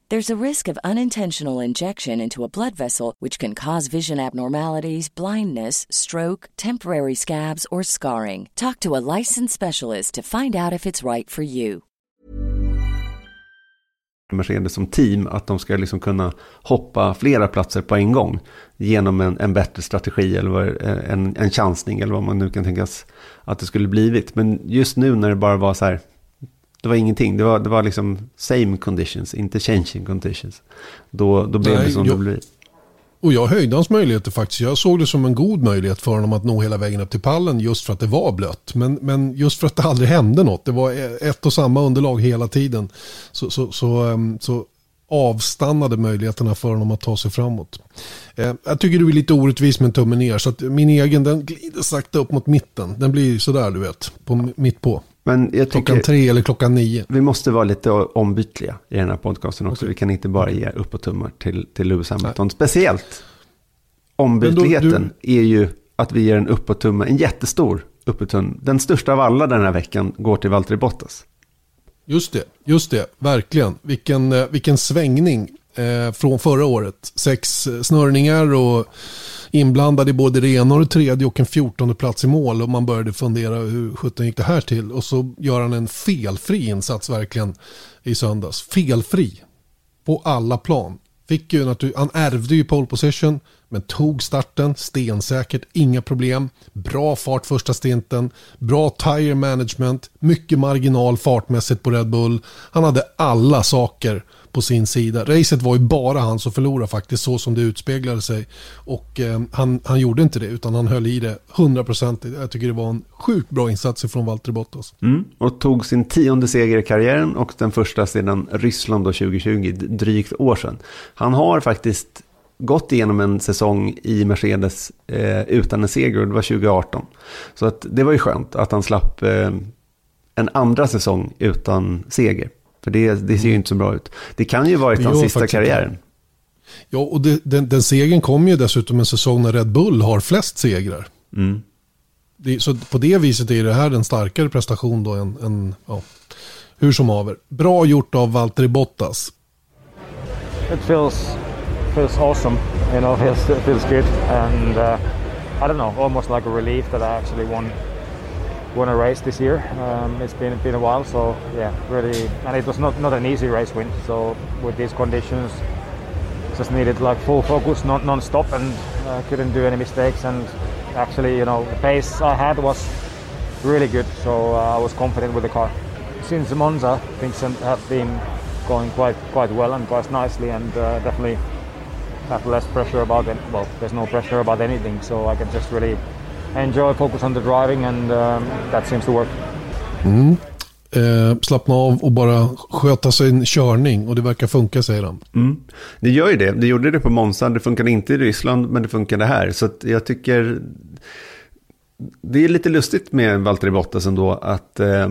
There's a risk of unintentional injection into a blood vessel, which can cause vision abnormalities, blindness, stroke, temporary scabs, or scarring. Talk to a licensed specialist to find out if it's right for you. Mercedes som team att de ska liksom kunna hoppa flera platser på en gång genom en, en bättre strategi eller en, en chansning eller vad man nu kan tänkas att det skulle blivit. Men just nu när det bara var så här, det var ingenting, det var, det var liksom same conditions, inte changing conditions. Då, då blev Nej, det som jag, det blev. Och jag höjde hans möjligheter faktiskt. Jag såg det som en god möjlighet för honom att nå hela vägen upp till pallen just för att det var blött. Men, men just för att det aldrig hände något. Det var ett och samma underlag hela tiden. Så, så, så, ehm, så avstannade möjligheterna för honom att ta sig framåt. Eh, jag tycker du är lite orättvis med en tumme ner. Så att min egen den glider sakta upp mot mitten. Den blir sådär du vet, på, mitt på. Men jag tycker, klockan tre eller klockan nio. Vi måste vara lite ombytliga i den här podcasten också. Okay. Vi kan inte bara ge upp och tummar till, till Lewis Hamilton. Nej. Speciellt ombytligheten du... är ju att vi ger en upp och tumme, en jättestor upp och tumme. Den största av alla den här veckan går till Valtteri Bottas. Just det, just det, verkligen. Vilken, eh, vilken svängning eh, från förra året. Sex eh, snörningar och inblandad i både det ena och det tredje och en fjortonde plats i mål. Och man började fundera hur sjutton gick det här till? Och så gör han en felfri insats verkligen i söndags. Felfri på alla plan. Fick ju han ärvde ju pole position men tog starten stensäkert, inga problem. Bra fart första stinten, bra tire management, mycket marginal fartmässigt på Red Bull. Han hade alla saker på sin sida. Racet var ju bara han som förlorade faktiskt, så som det utspeglade sig. Och eh, han, han gjorde inte det, utan han höll i det 100%. Jag tycker det var en sjukt bra insats från Valtteri Bottas. Mm, och tog sin tionde seger i karriären och den första sedan Ryssland då 2020, drygt år sedan. Han har faktiskt gått igenom en säsong i Mercedes eh, utan en seger och det var 2018. Så att det var ju skönt att han slapp eh, en andra säsong utan seger. För det, det ser ju inte så bra ut. Det kan ju varit hans sista karriären. Ja, och det, den, den segern kommer ju dessutom en säsong när Red Bull har flest segrar. Mm. Det, så på det viset är det här en starkare prestation då än, än ja, hur som haver. Bra gjort av Valtteri Bottas. It feels feels awesome, you know, (laughs) feels feels good, and uh, I don't know, almost like a relief that I actually won won a race this year. Um, it's been been a while, so yeah, really, and it was not not an easy race win. So with these conditions, just needed like full focus, non non-stop, and uh, couldn't do any mistakes. And actually, you know, the pace I had was really good, so uh, I was confident with the car. Since Monza, things have been going quite quite well and quite nicely, and uh, definitely have less pressure about it. Well, there's no pressure about anything, so I can just really enjoy, focus on the driving and um, that seems to work. Mm. Eh, slappna av och bara sköta sin körning och det verkar funka säger han. Mm. Det gör ju det. Det gjorde det på Monza. Det funkade inte i Ryssland men det funkade här. Så jag tycker det är lite lustigt med Valtteri Bottas ändå att, eh,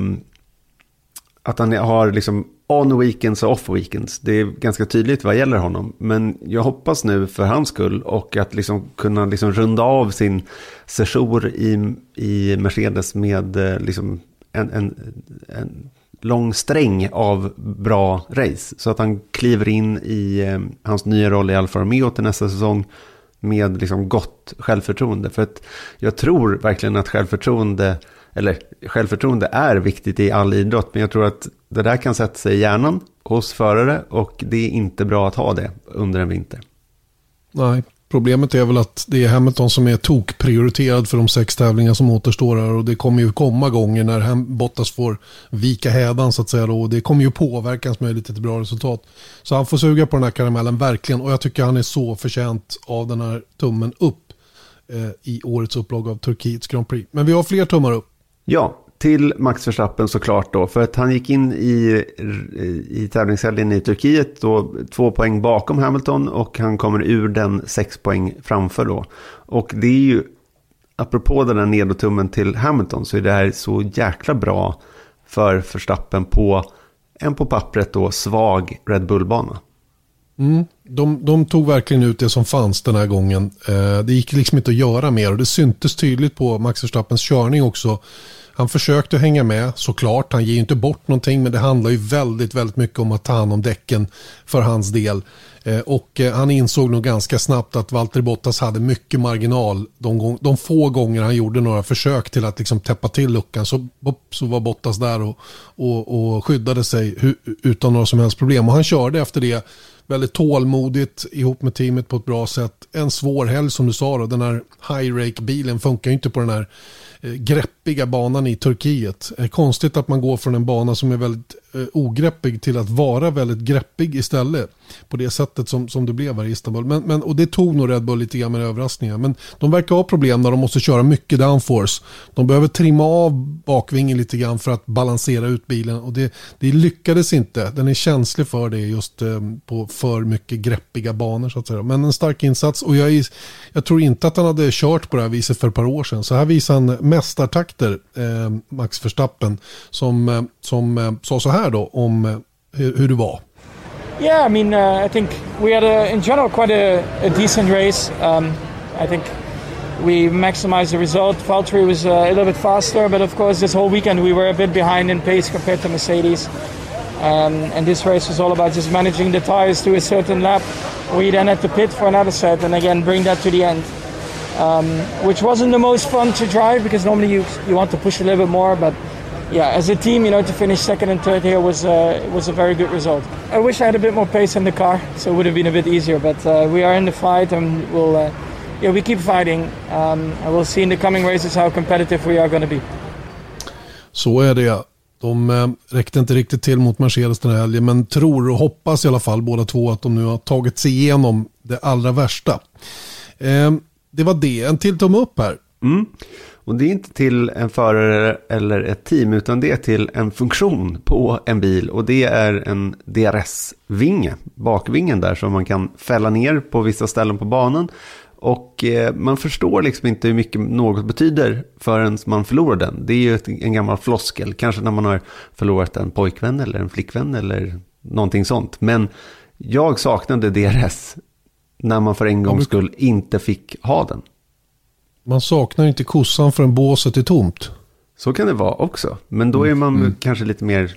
att han har liksom on weekends och off weekends. Det är ganska tydligt vad gäller honom. Men jag hoppas nu för hans skull och att liksom kunna liksom runda av sin sejour i, i Mercedes med eh, liksom en, en, en lång sträng av bra race. Så att han kliver in i eh, hans nya roll i Alfa Romeo till nästa säsong med liksom gott självförtroende. För att jag tror verkligen att självförtroende eller självförtroende är viktigt i all idrott, men jag tror att det där kan sätta sig i hjärnan hos förare och det är inte bra att ha det under en vinter. Nej, problemet är väl att det är Hamilton som är tokprioriterad för de sex tävlingar som återstår här och det kommer ju komma gånger när Bottas får vika hädan så att säga då och det kommer ju påverka hans möjlighet till bra resultat. Så han får suga på den här karamellen verkligen och jag tycker han är så förtjänt av den här tummen upp eh, i årets upplaga av Turkiets Grand Prix. Men vi har fler tummar upp. Ja, till Max Verstappen såklart då. För att han gick in i, i tävlingshelgen i Turkiet då två poäng bakom Hamilton och han kommer ur den sex poäng framför då. Och det är ju, apropå den där nedotummen till Hamilton så är det här så jäkla bra för Verstappen på en på pappret då svag Red Bull-bana. Mm. De, de, tog verkligen ut det som fanns den här gången. Eh, det gick liksom inte att göra mer och det syntes tydligt på Max Verstappens körning också. Han försökte hänga med såklart. Han ger ju inte bort någonting men det handlar ju väldigt, väldigt mycket om att ta hand om däcken för hans del. Eh, och eh, han insåg nog ganska snabbt att Valtteri Bottas hade mycket marginal. De, de få gånger han gjorde några försök till att liksom täppa till luckan så, så var Bottas där och, och, och skyddade sig utan några som helst problem. Och han körde efter det väldigt tålmodigt ihop med teamet på ett bra sätt. En svår helg som du sa då, den här high rake bilen funkar ju inte på den här eh, greppiga banan i Turkiet. Det är konstigt att man går från en bana som är väldigt Eh, ogreppig till att vara väldigt greppig istället. På det sättet som, som det blev här i Istanbul. Men, men, och det tog nog Red Bull lite grann med överraskningar. Men de verkar ha problem när de måste köra mycket downforce. De behöver trimma av bakvingen lite grann för att balansera ut bilen. Och det, det lyckades inte. Den är känslig för det just eh, på för mycket greppiga banor så att säga. Men en stark insats och jag, är, jag tror inte att han hade kört på det här viset för ett par år sedan. Så här visar han mästartakter, eh, Max Verstappen, som, eh, som eh, sa så här då om eh, hur, hur det var. Yeah, I mean, uh, I think we had, a, in general, quite a, a decent race. Um, I think we maximized the result. Valtteri was uh, a little bit faster, but of course, this whole weekend we were a bit behind in pace compared to Mercedes. Um, and this race was all about just managing the tires to a certain lap. We then had to pit for another set and again bring that to the end, um, which wasn't the most fun to drive because normally you you want to push a little bit more, but yeah, as a team, you know, to finish second and third here was uh, was a very good result. I wish I had a bit more pace in the car, so it would have been a bit easier. But uh, we are in the fight, and we'll uh, yeah we keep fighting. Um, and we'll see in the coming races how competitive we are going to be. Så är det. De eh, räckte inte riktigt till mot Mercedes den här helgen, men tror och hoppas i alla fall båda två att de nu har tagit sig igenom det allra värsta. Eh, det var det, en till tumme upp här. Mm. Och det är inte till en förare eller ett team utan det är till en funktion på en bil och det är en DRS-vinge, bakvingen där som man kan fälla ner på vissa ställen på banan. Och eh, man förstår liksom inte hur mycket något betyder förrän man förlorar den. Det är ju en gammal floskel, kanske när man har förlorat en pojkvän eller en flickvän eller någonting sånt. Men jag saknade DRS när man för en gångs skull inte fick ha den. Man saknar inte kossan förrän båset är tomt. Så kan det vara också. Men då är man mm. kanske lite mer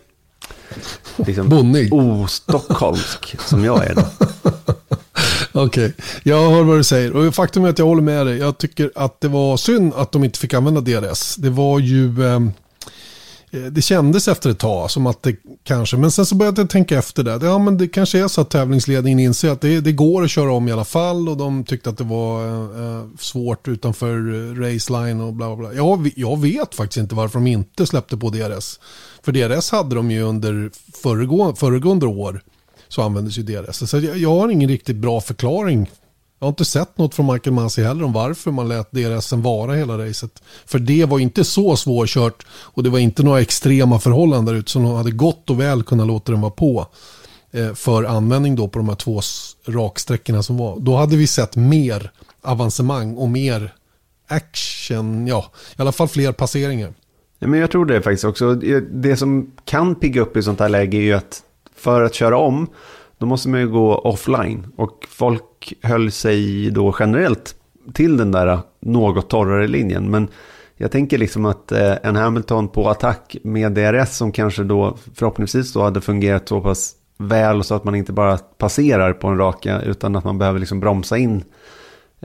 liksom, Bonnig. ostockholmsk som jag är. (laughs) Okej, okay. jag hör vad du säger. Och faktum är att jag håller med dig. Jag tycker att det var synd att de inte fick använda DRS. Det var ju... Eh, Eh, det kändes efter ett tag som att det kanske, men sen så började jag tänka efter det. Ja, men det kanske är så att tävlingsledningen inser att det, det går att köra om i alla fall och de tyckte att det var eh, svårt utanför eh, raceline och bla bla bla. Jag, jag vet faktiskt inte varför de inte släppte på DRS. För DRS hade de ju under föregående, föregående år så användes ju DRS. Så jag, jag har ingen riktigt bra förklaring. Jag har inte sett något från Michael Masi heller om varför man lät DRSen vara hela racet. För det var inte så svårkört och det var inte några extrema förhållanden där ute som de hade gott och väl kunnat låta den vara på eh, för användning då på de här två raksträckorna som var. Då hade vi sett mer avancemang och mer action, ja, i alla fall fler passeringar. Ja, men jag tror det faktiskt också. Det som kan pigga upp i sånt här läge är ju att för att köra om, då måste man ju gå offline. Och folk höll sig då generellt till den där något torrare linjen. Men jag tänker liksom att eh, en Hamilton på attack med DRS som kanske då förhoppningsvis då hade fungerat så pass väl så att man inte bara passerar på en raka utan att man behöver liksom bromsa in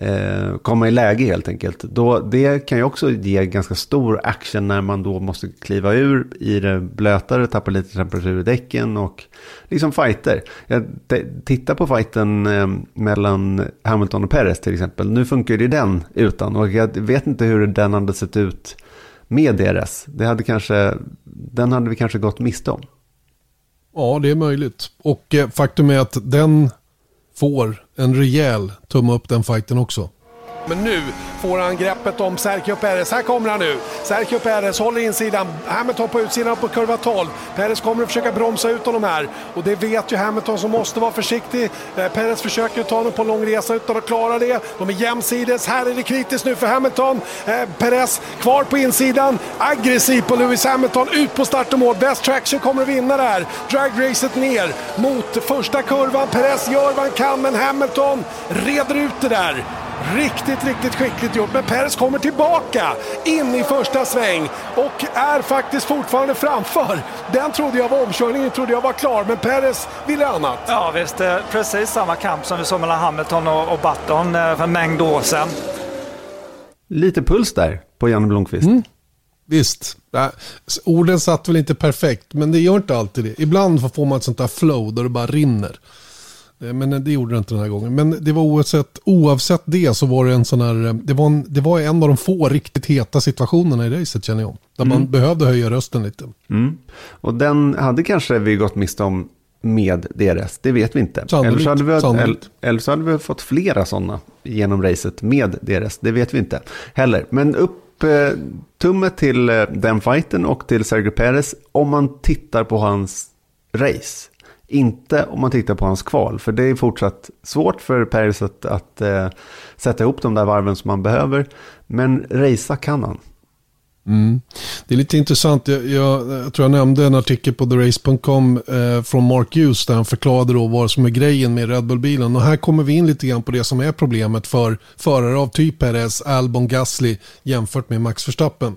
eh, komma i läge helt enkelt. Då, det kan ju också ge ganska stor action när man då måste kliva ur i det blötare, tappa lite temperatur i däcken och liksom fighter. Jag tittar på fighten eh, mellan Hamilton och Perez till exempel. Nu funkar ju den utan och jag vet inte hur den hade sett ut med DRS. Det hade kanske, den hade vi kanske gått miste om. Ja, det är möjligt. Och eh, faktum är att den får en rejäl tumme upp den fighten också. Men nu får han greppet om Sergio Perez. Här kommer han nu. Sergio Perez håller insidan. Hamilton på utsidan på kurva 12. Perez kommer att försöka bromsa ut honom här. Och det vet ju Hamilton som måste vara försiktig. Eh, Perez försöker ta honom på lång resa utan att klara det. De är jämsides. Här är det kritiskt nu för Hamilton. Eh, Perez kvar på insidan. Aggressiv på Lewis Hamilton. Ut på start och mål. Best Traction kommer att vinna där. Dragracet ner mot första kurvan. Perez gör vad han kan men Hamilton reder ut det där. Riktigt, riktigt skickligt gjort. Men Perez kommer tillbaka in i första sväng och är faktiskt fortfarande framför. Den trodde jag var omkörningen, trodde jag var klar, men Perez ville annat. Ja visst, precis samma kamp som vi såg mellan Hamilton och, och Button eh, för en mängd år sedan. Lite puls där på Janne Blomqvist. Mm. Visst, orden satt väl inte perfekt, men det gör inte alltid det. Ibland får man ett sånt där flow där det bara rinner. Eh, men det gjorde det inte den här gången. Men det var oavsett, oavsett det så var det en sån här, det var en, det var en av de få riktigt heta situationerna i racet känner jag. Där mm. man behövde höja rösten lite. Mm. Och den hade kanske vi gått miste om med DRS, det vet vi inte. Sannolikt, eller, så hade vi, sannolikt. eller så hade vi fått flera sådana genom racet med DRS, det vet vi inte heller. Men upp eh, tummet till eh, den fighten och till Sergio Perez om man tittar på hans race. Inte om man tittar på hans kval, för det är fortsatt svårt för Paris att, att eh, sätta ihop de där varven som man behöver. Men racea kan han. Mm. Det är lite intressant, jag, jag, jag, tror jag nämnde en artikel på TheRace.com eh, från Mark Hughes där han förklarade då vad som är grejen med Red Bull-bilen. Och här kommer vi in lite grann på det som är problemet för förare av typ Perez, Albon, Gasly jämfört med Max Verstappen.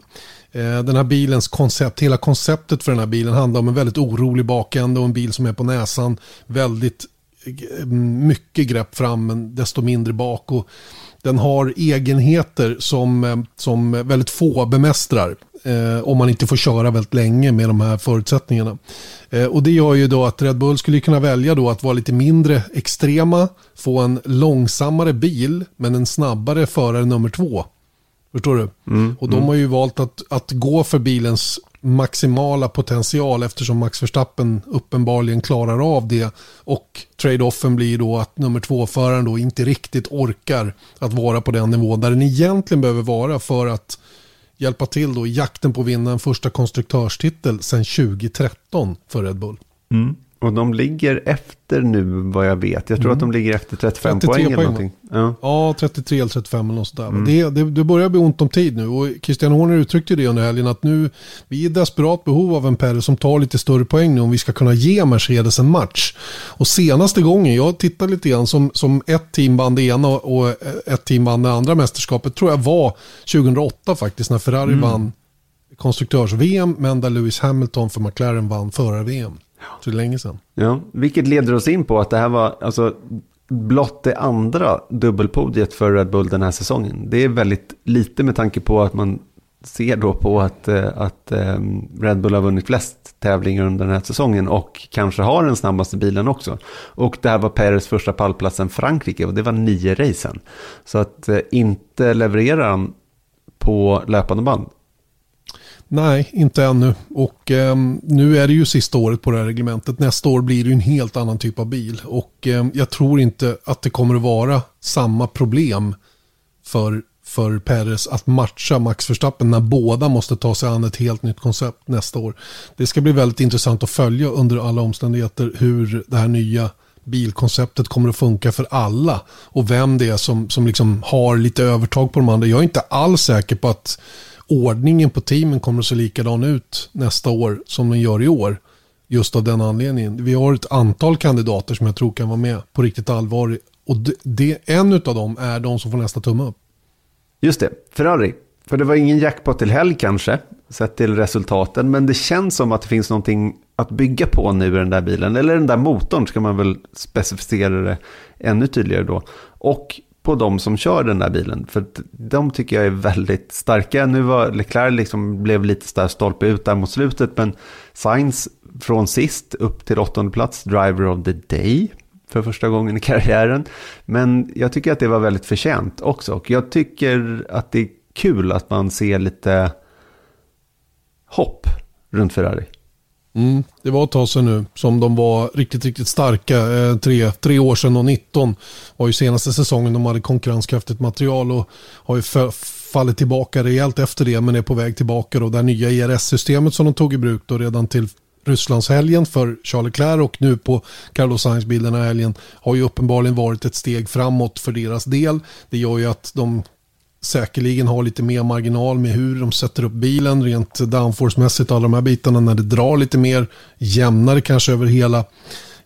Eh, den här bilens koncept, hela konceptet för den här bilen handlar om en väldigt orolig bakände och en bil som är på näsan. Väldigt eh, mycket grepp fram men desto mindre bak. Och den har egenheter som, eh, som väldigt få bemästrar. Eh, om man inte får köra väldigt länge med de här förutsättningarna. Eh, och det gör ju då att Red Bull skulle kunna välja då att vara lite mindre extrema, få en långsammare bil men en snabbare förare nummer två Förstår du? Mm, och de mm. har ju valt att, att gå för bilens maximala potential eftersom Max Verstappen uppenbarligen klarar av det. Och trade-offen blir då att nummer två-föraren då inte riktigt orkar att vara på den nivå där den egentligen behöver vara för att hjälpa till då i jakten på att vinna en första konstruktörstitel sedan 2013 för Red Bull. Mm. Och de ligger efter nu vad jag vet. Jag tror mm. att de ligger efter 35 poäng, poäng eller någonting. Ja. ja, 33 eller 35 eller något sådär. Mm. Det, det, det, börjar bli ont om tid nu. Och Christian Horner uttryckte det under helgen att nu vi är i desperat behov av en Perre som tar lite större poäng nu om vi ska kunna ge Mercedes en match. Och senaste gången, jag tittade lite grann som, som ett team vann det ena och ett team vann det andra mästerskapet tror jag var 2008 faktiskt när Ferrari mm. vann konstruktörs-VM men där Lewis Hamilton för McLaren vann förar-VM. Så det är länge sedan. Ja, vilket leder oss in på att det här var alltså blott det andra dubbelpodiet för Red Bull den här säsongen. Det är väldigt lite med tanke på att man ser då på att, eh, att ehm, Red Bull har vunnit flest tävlingar under den här säsongen och kanske har den snabbaste bilen också. Och det här var Peres första pallplats sen Frankrike och det var nio racen. Så att eh, inte leverera han på löpande band Nej, inte ännu. Och eh, nu är det ju sista året på det här reglementet. Nästa år blir det ju en helt annan typ av bil. Och eh, jag tror inte att det kommer att vara samma problem för, för Perez att matcha Max Verstappen när båda måste ta sig an ett helt nytt koncept nästa år. Det ska bli väldigt intressant att följa under alla omständigheter hur det här nya bilkonceptet kommer att funka för alla. Och vem det är som, som liksom har lite övertag på de andra. Jag är inte alls säker på att ordningen på teamen kommer att se likadan ut nästa år som den gör i år. Just av den anledningen. Vi har ett antal kandidater som jag tror kan vara med på riktigt allvar. Och det, det, en av dem är de som får nästa tumme upp. Just det, Ferrari. För det var ingen jackpot till helg kanske, sett till resultaten. Men det känns som att det finns någonting att bygga på nu i den där bilen. Eller den där motorn ska man väl specificera det ännu tydligare då. Och på de som kör den där bilen. För de tycker jag är väldigt starka. Nu var Leclerc liksom blev lite där stolpe ut där mot slutet. Men Sainz från sist upp till åttonde plats, driver of the day för första gången i karriären. Men jag tycker att det var väldigt förtjänt också. Och jag tycker att det är kul att man ser lite hopp runt Ferrari. Mm, det var ett tag sedan nu som de var riktigt, riktigt starka. Eh, tre, tre år sedan och 19 var ju senaste säsongen de hade konkurrenskraftigt material och har ju fallit tillbaka rejält efter det men är på väg tillbaka. Då. Det här nya IRS-systemet som de tog i bruk då redan till Rysslandshelgen för Charles Leclerc och nu på Carlos Sainz-bilderna här helgen har ju uppenbarligen varit ett steg framåt för deras del. Det gör ju att de säkerligen har lite mer marginal med hur de sätter upp bilen rent downforce-mässigt alla de här bitarna när det drar lite mer jämnare kanske över hela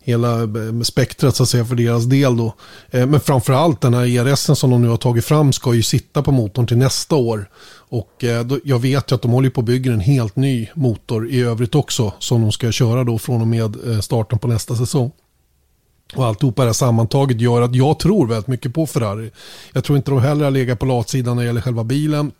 hela eh, spektrat så att säga för deras del då. Eh, men framförallt den här ERS som de nu har tagit fram ska ju sitta på motorn till nästa år. Och eh, jag vet ju att de håller på att bygga en helt ny motor i övrigt också som de ska köra då från och med starten på nästa säsong. Och alltihopa det sammantaget gör att jag tror väldigt mycket på Ferrari. Jag tror inte de heller har legat på latsidan när det gäller själva bilen.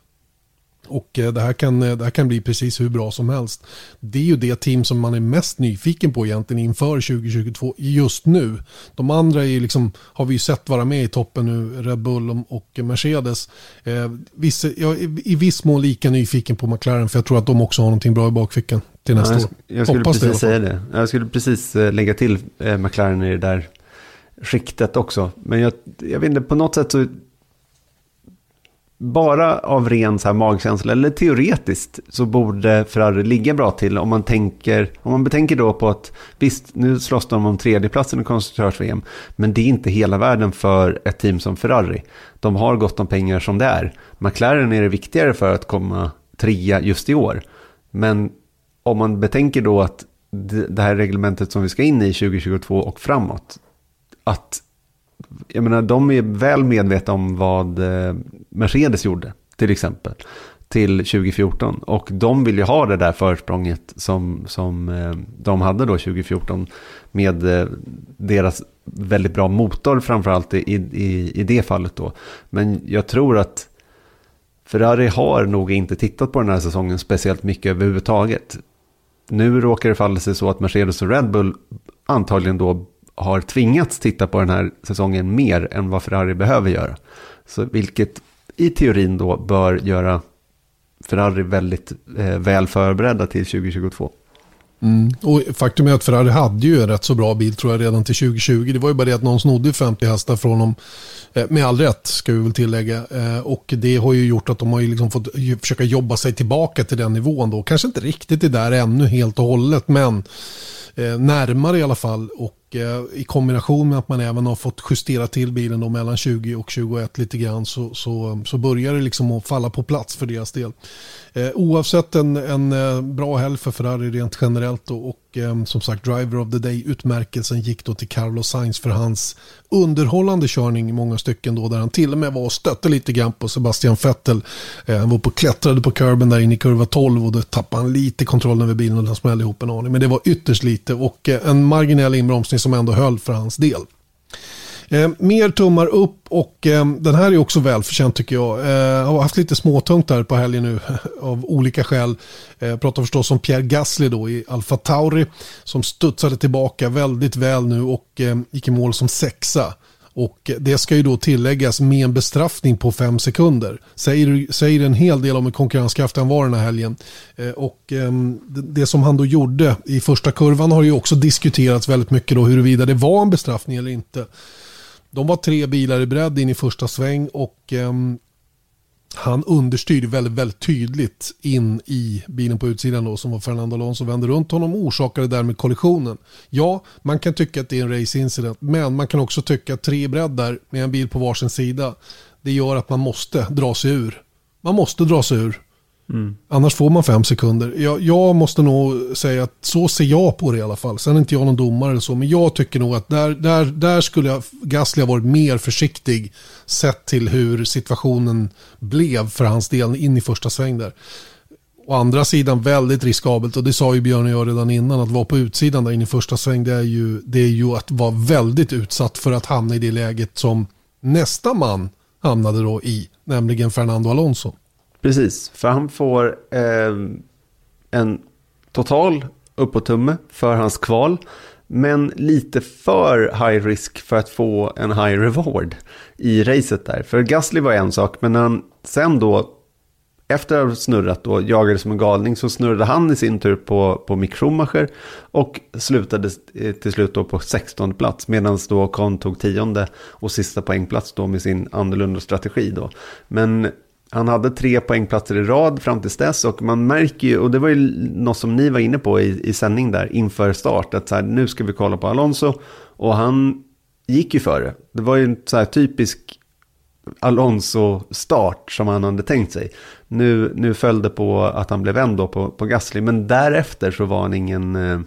Och eh, det här, kan, eh, det här kan bli precis hur bra som helst. Det är ju det team som man är mest nyfiken på egentligen inför 2022 just nu. De andra är liksom, har vi ju sett vara med i toppen nu, Red Bull och Mercedes. Eh, vissa, jag är i viss mån lika nyfiken på McLaren för jag tror att de också har någonting bra i bakfickan till nästa ja, jag, år. Jag skulle Hoppas precis det, säga det. Jag skulle precis lägga till McLaren i det där skiktet också. Men jag, jag vet inte, på något sätt så bara av ren så här magkänsla, eller teoretiskt, så borde Ferrari ligga bra till om man, tänker, om man betänker då på att visst, nu slåss de om tredjeplatsen i konstruktörs-VM, men det är inte hela världen för ett team som Ferrari. De har gott om pengar som det är. McLaren är det viktigare för att komma trea just i år. Men om man betänker då att det här reglementet som vi ska in i 2022 och framåt, att jag menar, de är väl medvetna om vad eh, Mercedes gjorde, till exempel, till 2014. Och de vill ju ha det där försprånget som, som eh, de hade då 2014 med eh, deras väldigt bra motor framförallt i, i, i det fallet då. Men jag tror att Ferrari har nog inte tittat på den här säsongen speciellt mycket överhuvudtaget. Nu råkar det falla sig så att Mercedes och Red Bull antagligen då har tvingats titta på den här säsongen mer än vad Ferrari behöver göra. Så vilket i teorin då bör göra Ferrari väldigt eh, väl förberedda till 2022. Mm. Och faktum är att Ferrari hade ju en rätt så bra bil tror jag redan till 2020. Det var ju bara det att någon snodde 50 hästar från dem. Eh, med all rätt ska vi väl tillägga. Eh, och det har ju gjort att de har ju liksom fått försöka jobba sig tillbaka till den nivån då. Kanske inte riktigt det där ännu helt och hållet men eh, närmare i alla fall. Och Eh, i kombination med att man även har fått justera till bilen då mellan 20 och 21 lite grann så, så, så börjar det liksom att falla på plats för deras del. Eh, oavsett en, en eh, bra helg för Ferrari rent generellt då, och eh, som sagt Driver of the Day-utmärkelsen gick då till Carlos Sainz för hans underhållande körning i många stycken då där han till och med var och stötte lite grann på Sebastian Vettel. Eh, han var på klättrade på kurben där inne i kurva 12 och då tappade han lite kontrollen över bilen och den smällde ihop en aning. Men det var ytterst lite och eh, en marginell inbromsning som ändå höll för hans del. Eh, mer tummar upp och eh, den här är också välförtjänt tycker jag. Eh, har haft lite småtungt här på helgen nu (laughs) av olika skäl. Eh, pratar förstås om Pierre Gasly då i Alfa Tauri som studsade tillbaka väldigt väl nu och eh, gick i mål som sexa. Och det ska ju då tilläggas med en bestraffning på fem sekunder. Säger, säger en hel del om hur konkurrenskraftig han var den här helgen. Eh, och eh, det som han då gjorde i första kurvan har ju också diskuterats väldigt mycket då huruvida det var en bestraffning eller inte. De var tre bilar i bredd in i första sväng och eh, han understyrde väldigt, väldigt tydligt in i bilen på utsidan då som var Fernando Alonso vände runt honom och orsakade därmed kollisionen. Ja, man kan tycka att det är en race incident men man kan också tycka att tre breddar med en bil på varsin sida det gör att man måste dra sig ur. Man måste dra sig ur. Mm. Annars får man fem sekunder. Jag, jag, måste nog säga att så ser jag på det i alla fall. Sen är inte jag någon domare eller så, men jag tycker nog att där, där, där skulle jag, Gasly ha varit mer försiktig sett till hur situationen blev för hans del in i första sväng där. Å andra sidan väldigt riskabelt och det sa ju Björn och jag redan innan att vara på utsidan där in i första sväng det är ju, det är ju att vara väldigt utsatt för att hamna i det läget som nästa man hamnade då i, nämligen Fernando Alonso. Precis, för han får eh, en total uppåtumme för hans kval. Men lite för high risk för att få en high reward i racet där. För Gasly var en sak, men när han sen då, efter att ha snurrat då, jagade som en galning, så snurrade han i sin tur på, på Mick Schumacher och slutade eh, till slut då på 16 plats. Medan då Con tog tionde och sista poängplats då med sin annorlunda strategi då. Men han hade tre poängplatser i rad fram till dess och man märker ju, och det var ju något som ni var inne på i, i sändning där inför start, att så här, nu ska vi kolla på Alonso och han gick ju före. Det var ju en så här typisk Alonso-start som han hade tänkt sig. Nu, nu föll det på att han blev vänd då på, på Gasly, men därefter så var han ingen... Eh,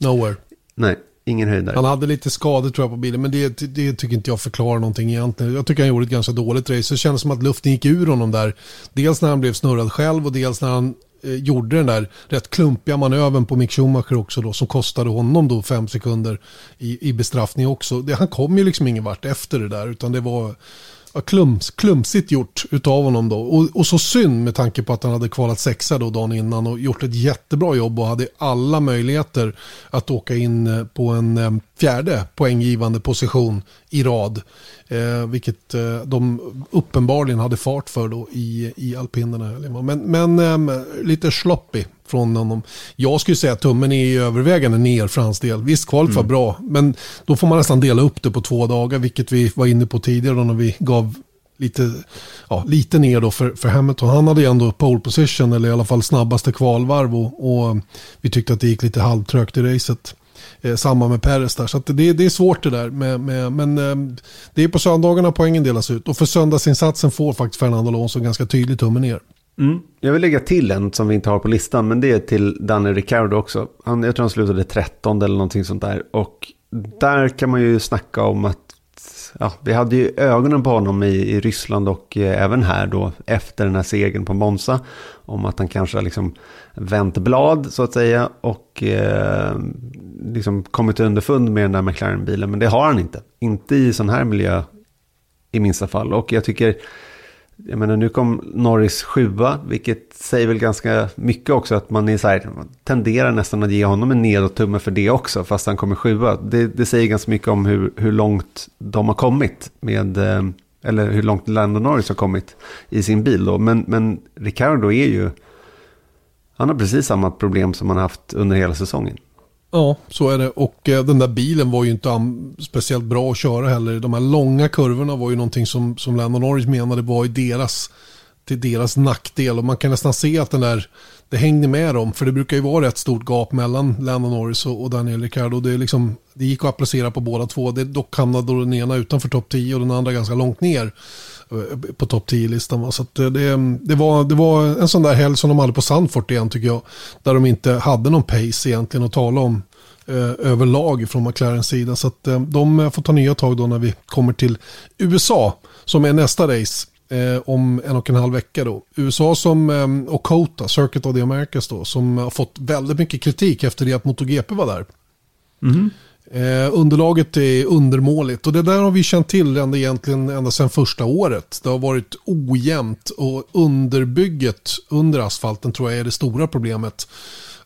Nowhere. Nej, ingen höjdare. Han hade lite skador tror jag på bilen, men det, det tycker inte jag förklarar någonting egentligen. Jag tycker han gjorde ett ganska dåligt race. Det kändes som att luften gick ur honom där. Dels när han blev snurrad själv och dels när han eh, gjorde den där rätt klumpiga manövern på Mick Schumacher också då, som kostade honom då fem sekunder i, i bestraffning också. Det, han kom ju liksom ingen vart efter det där, utan det var klums, klumsigt gjort utav honom då. Och, och, så synd med tanke på att han hade kvalat sexa då dagen innan och gjort ett jättebra jobb och hade alla möjligheter att åka in eh, på en eh, fjärde poänggivande position i rad. Eh, vilket eh, de uppenbarligen hade fart för då i, i alpinerna. Men, men eh, lite sloppy från honom. Jag skulle säga att tummen är övervägande ner för hans del. Visst, kvalet var mm. bra, men då får man nästan dela upp det på två dagar, vilket vi var inne på tidigare då när vi gav lite, ja, lite ner då för, för Hamilton. Han hade ju ändå pole position, eller i alla fall snabbaste kvalvarv och, och vi tyckte att det gick lite halvtrögt i racet. Eh, samma med Peres där. Så det, det är svårt det där. Med, med, men eh, det är på söndagarna poängen delas ut. Och för söndagsinsatsen får faktiskt Fernando Alonso ganska tydligt tummen ner. Mm. Jag vill lägga till en som vi inte har på listan, men det är till Danny Ricciardo också. Han, jag tror han slutade 13 eller någonting sånt där. Och där kan man ju snacka om att ja, vi hade ju ögonen på honom i, i Ryssland och eh, även här då efter den här segern på Monza. Om att han kanske har liksom vänt blad så att säga och eh, liksom kommit underfund med den där McLaren-bilen. Men det har han inte. Inte i sån här miljö i minsta fall. Och jag tycker jag menar nu kom Norris sjua, vilket säger väl ganska mycket också att man är så här, tenderar nästan att ge honom en nedåt tumme för det också, fast han kommer sjua. Det, det säger ganska mycket om hur, hur långt de har kommit med, eh, eller hur långt Lando Norris har kommit i sin bil då. Men, men Ricardo är ju, han har precis samma problem som han har haft under hela säsongen. Ja, så är det. Och eh, den där bilen var ju inte speciellt bra att köra heller. De här långa kurvorna var ju någonting som, som Lennon Norris menade var i deras, till deras nackdel. Och man kan nästan se att den där, det hängde med dem. För det brukar ju vara rätt stort gap mellan Lando Norris och, Daniel Ricciardo. Det, är liksom, det gick att applicera på båda två. Det, dock hamnade den ena utanför topp 10 och den andra ganska långt ner eh, på topp 10-listan. Så eh, det, det, var, det var en sån där helg som de hade på Sandfort igen tycker jag. Där de inte hade någon pace egentligen att tala om eh, överlag från McLarens sida. Så att eh, de får ta nya tag då när vi kommer till USA som är nästa race. Eh, om en och en halv vecka då. USA som, eh, och Kota, Circuit of the Americas då, som har fått väldigt mycket kritik efter det att MotoGP var där. Mm. Eh, underlaget är undermåligt och det där har vi känt till ända, egentligen ända sedan första året. Det har varit ojämnt och underbygget under asfalten tror jag är det stora problemet.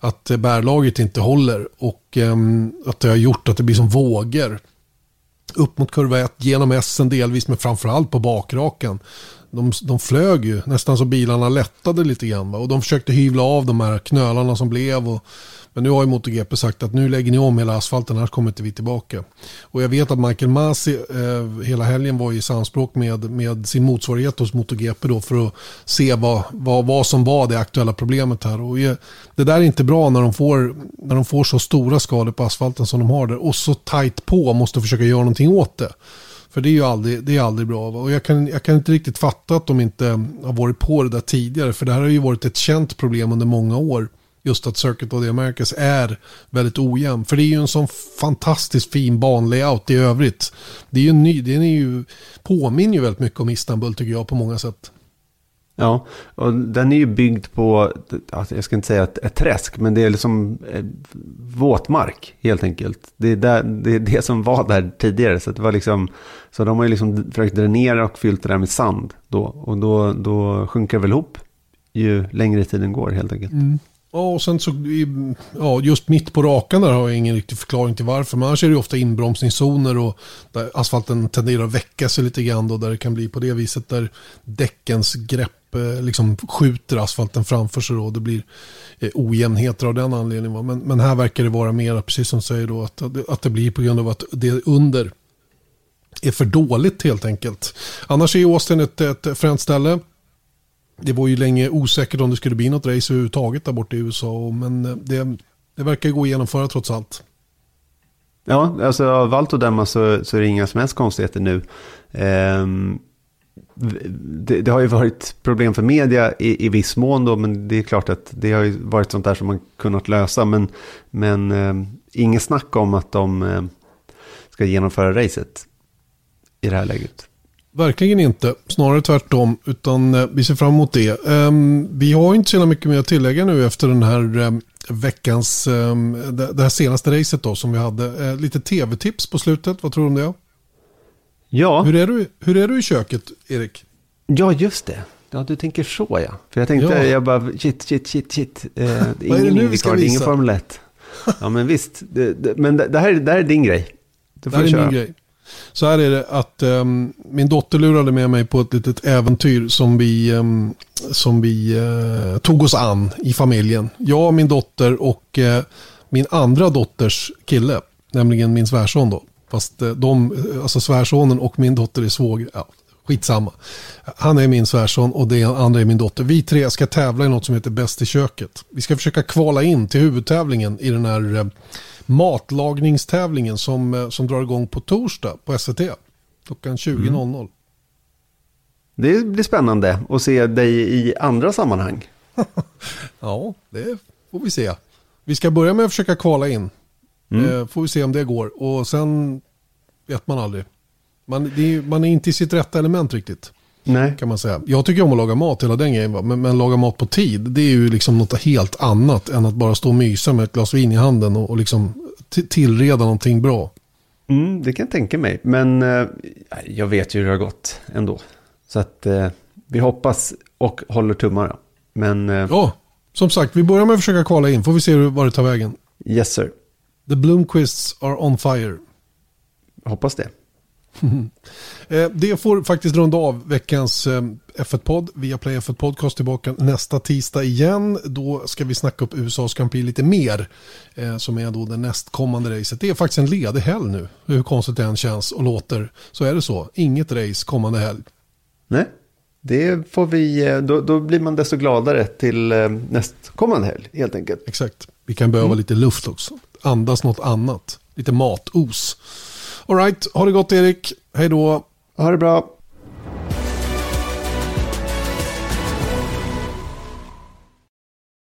Att bärlaget inte håller och eh, att det har gjort att det blir som vågor. Upp mot kurva 1, genom Essen delvis, men framförallt på bakraken. De, de flög ju nästan så bilarna lättade lite grann. Va? Och de försökte hyvla av de här knölarna som blev. Och men nu har ju MotoGP sagt att nu lägger ni om hela asfalten, annars kommer inte vi tillbaka. Och jag vet att Michael Masi eh, hela helgen var i samspråk med, med sin motsvarighet hos MotoGP då för att se vad, vad, vad som var det aktuella problemet här. Och det där är inte bra när de, får, när de får så stora skador på asfalten som de har där och så tajt på måste försöka göra någonting åt det. För det är ju aldrig, det är aldrig bra. Och jag kan, jag kan inte riktigt fatta att de inte har varit på det där tidigare. För det här har ju varit ett känt problem under många år just att Circuit of the Americas är väldigt ojämn. För det är ju en sån fantastiskt fin banlayout i övrigt. Det är ju ny, den är ju, påminner ju väldigt mycket om Istanbul tycker jag på många sätt. Ja, och den är ju byggd på, alltså jag ska inte säga ett, ett träsk, men det är liksom eh, våtmark helt enkelt. Det är, där, det är det som var där tidigare. Så, det var liksom, så de har ju liksom försökt dränera och fyllt det där med sand då. Och då, då sjunker det väl ihop ju längre tiden går helt enkelt. Mm. Ja, och sen så, ja, just mitt på rakan där har jag ingen riktig förklaring till varför. Men annars är det ju ofta inbromsningszoner och där asfalten tenderar att väcka sig lite grann då, där det kan bli på det viset där däckens grepp Eh, liksom skjuter asfalten framför sig då. Det blir eh, ojämnheter av den anledningen. Men, men här verkar det vara mer, precis som du säger då, att, att det blir på grund av att det under är för dåligt helt enkelt. Annars är Austin ett, ett fränt ställe. Det var ju länge osäkert om det skulle bli något race överhuvudtaget där borta i USA. Men eh, det, det verkar gå att genomföra trots allt. Ja, alltså av allt att döma så, så är det inga som helst konstigheter nu. Um, det, det, har ju varit problem för media i, i viss mån då, men det är klart att det har ju varit sånt där som man kunnat lösa. Men, men eh, inget snack om att de eh, ska genomföra racet i det här läget. Verkligen inte, snarare tvärtom. Utan eh, vi ser fram emot det. Ehm, vi har inte så mycket mer att tillägga nu efter den här eh, veckans, ehm, det, här senaste racet då som vi hade. Eh, lite tv-tips på slutet, vad tror du om det? Ja. Hur är du, hur är du i köket, Erik? Ja, just det. Ja, du tänker så ja. För jag tänkte, ja. jag bara, shit, shit, shit, shit. Uh, (laughs) vad är det nu vi ska visa? Ingen Formel 1. Ja, men visst. Det, det, men det, det, här, det här är din grej. Du får det här köra. är min grej. Så här är det att um, min dotter lurade med mig på ett litet äventyr som vi, um, som vi uh, tog oss an i familjen. Jag, min dotter och uh, min andra dotters kille, nämligen min svärson då. Fast uh, de, alltså svärsonen och min dotter är svåger. Ja, skitsamma. Han är min svärson och det andra är min dotter. Vi tre ska tävla i något som heter Bäst i köket. Vi ska försöka kvala in till huvudtävlingen i den här matlagningstävlingen som, eh, som drar igång på torsdag på SVT. Klockan 20.00. Mm. Det blir spännande att se dig i andra sammanhang. (laughs) ja, det får vi se. Vi ska börja med att försöka kvala in. Mm. Eh, får vi se om det går. Och sen vet man aldrig. Man, är, man är inte i sitt rätta element riktigt. Nej. Kan man säga. Jag tycker om att laga mat hela den grejen. Men, men laga mat på tid, det är ju liksom något helt annat än att bara stå och mysa med ett glas vin i handen och, och liksom tillreda någonting bra. Mm, det kan jag tänka mig. Men eh, jag vet ju hur det har gått ändå. Så att eh, vi hoppas och håller tummarna. Men... Eh, ja, som sagt, vi börjar med att försöka kvala in. Får vi se var det tar vägen. Yes sir. The Bloomquists are on fire. Hoppas det. (laughs) Eh, det får faktiskt runda av veckans eh, F1-podd. Via Play F1 Podcast tillbaka nästa tisdag igen. Då ska vi snacka upp USAs Grand Prix lite mer. Eh, som är då det nästkommande racet. Det är faktiskt en ledig helg nu. Hur konstigt det än känns och låter. Så är det så. Inget race kommande helg. Nej, det får vi, då, då blir man desto gladare till nästkommande helg helt enkelt. Exakt. Vi kan behöva mm. lite luft också. Andas något annat. Lite matos. Alright, ha det gott Erik. Hej då. Ha det bra.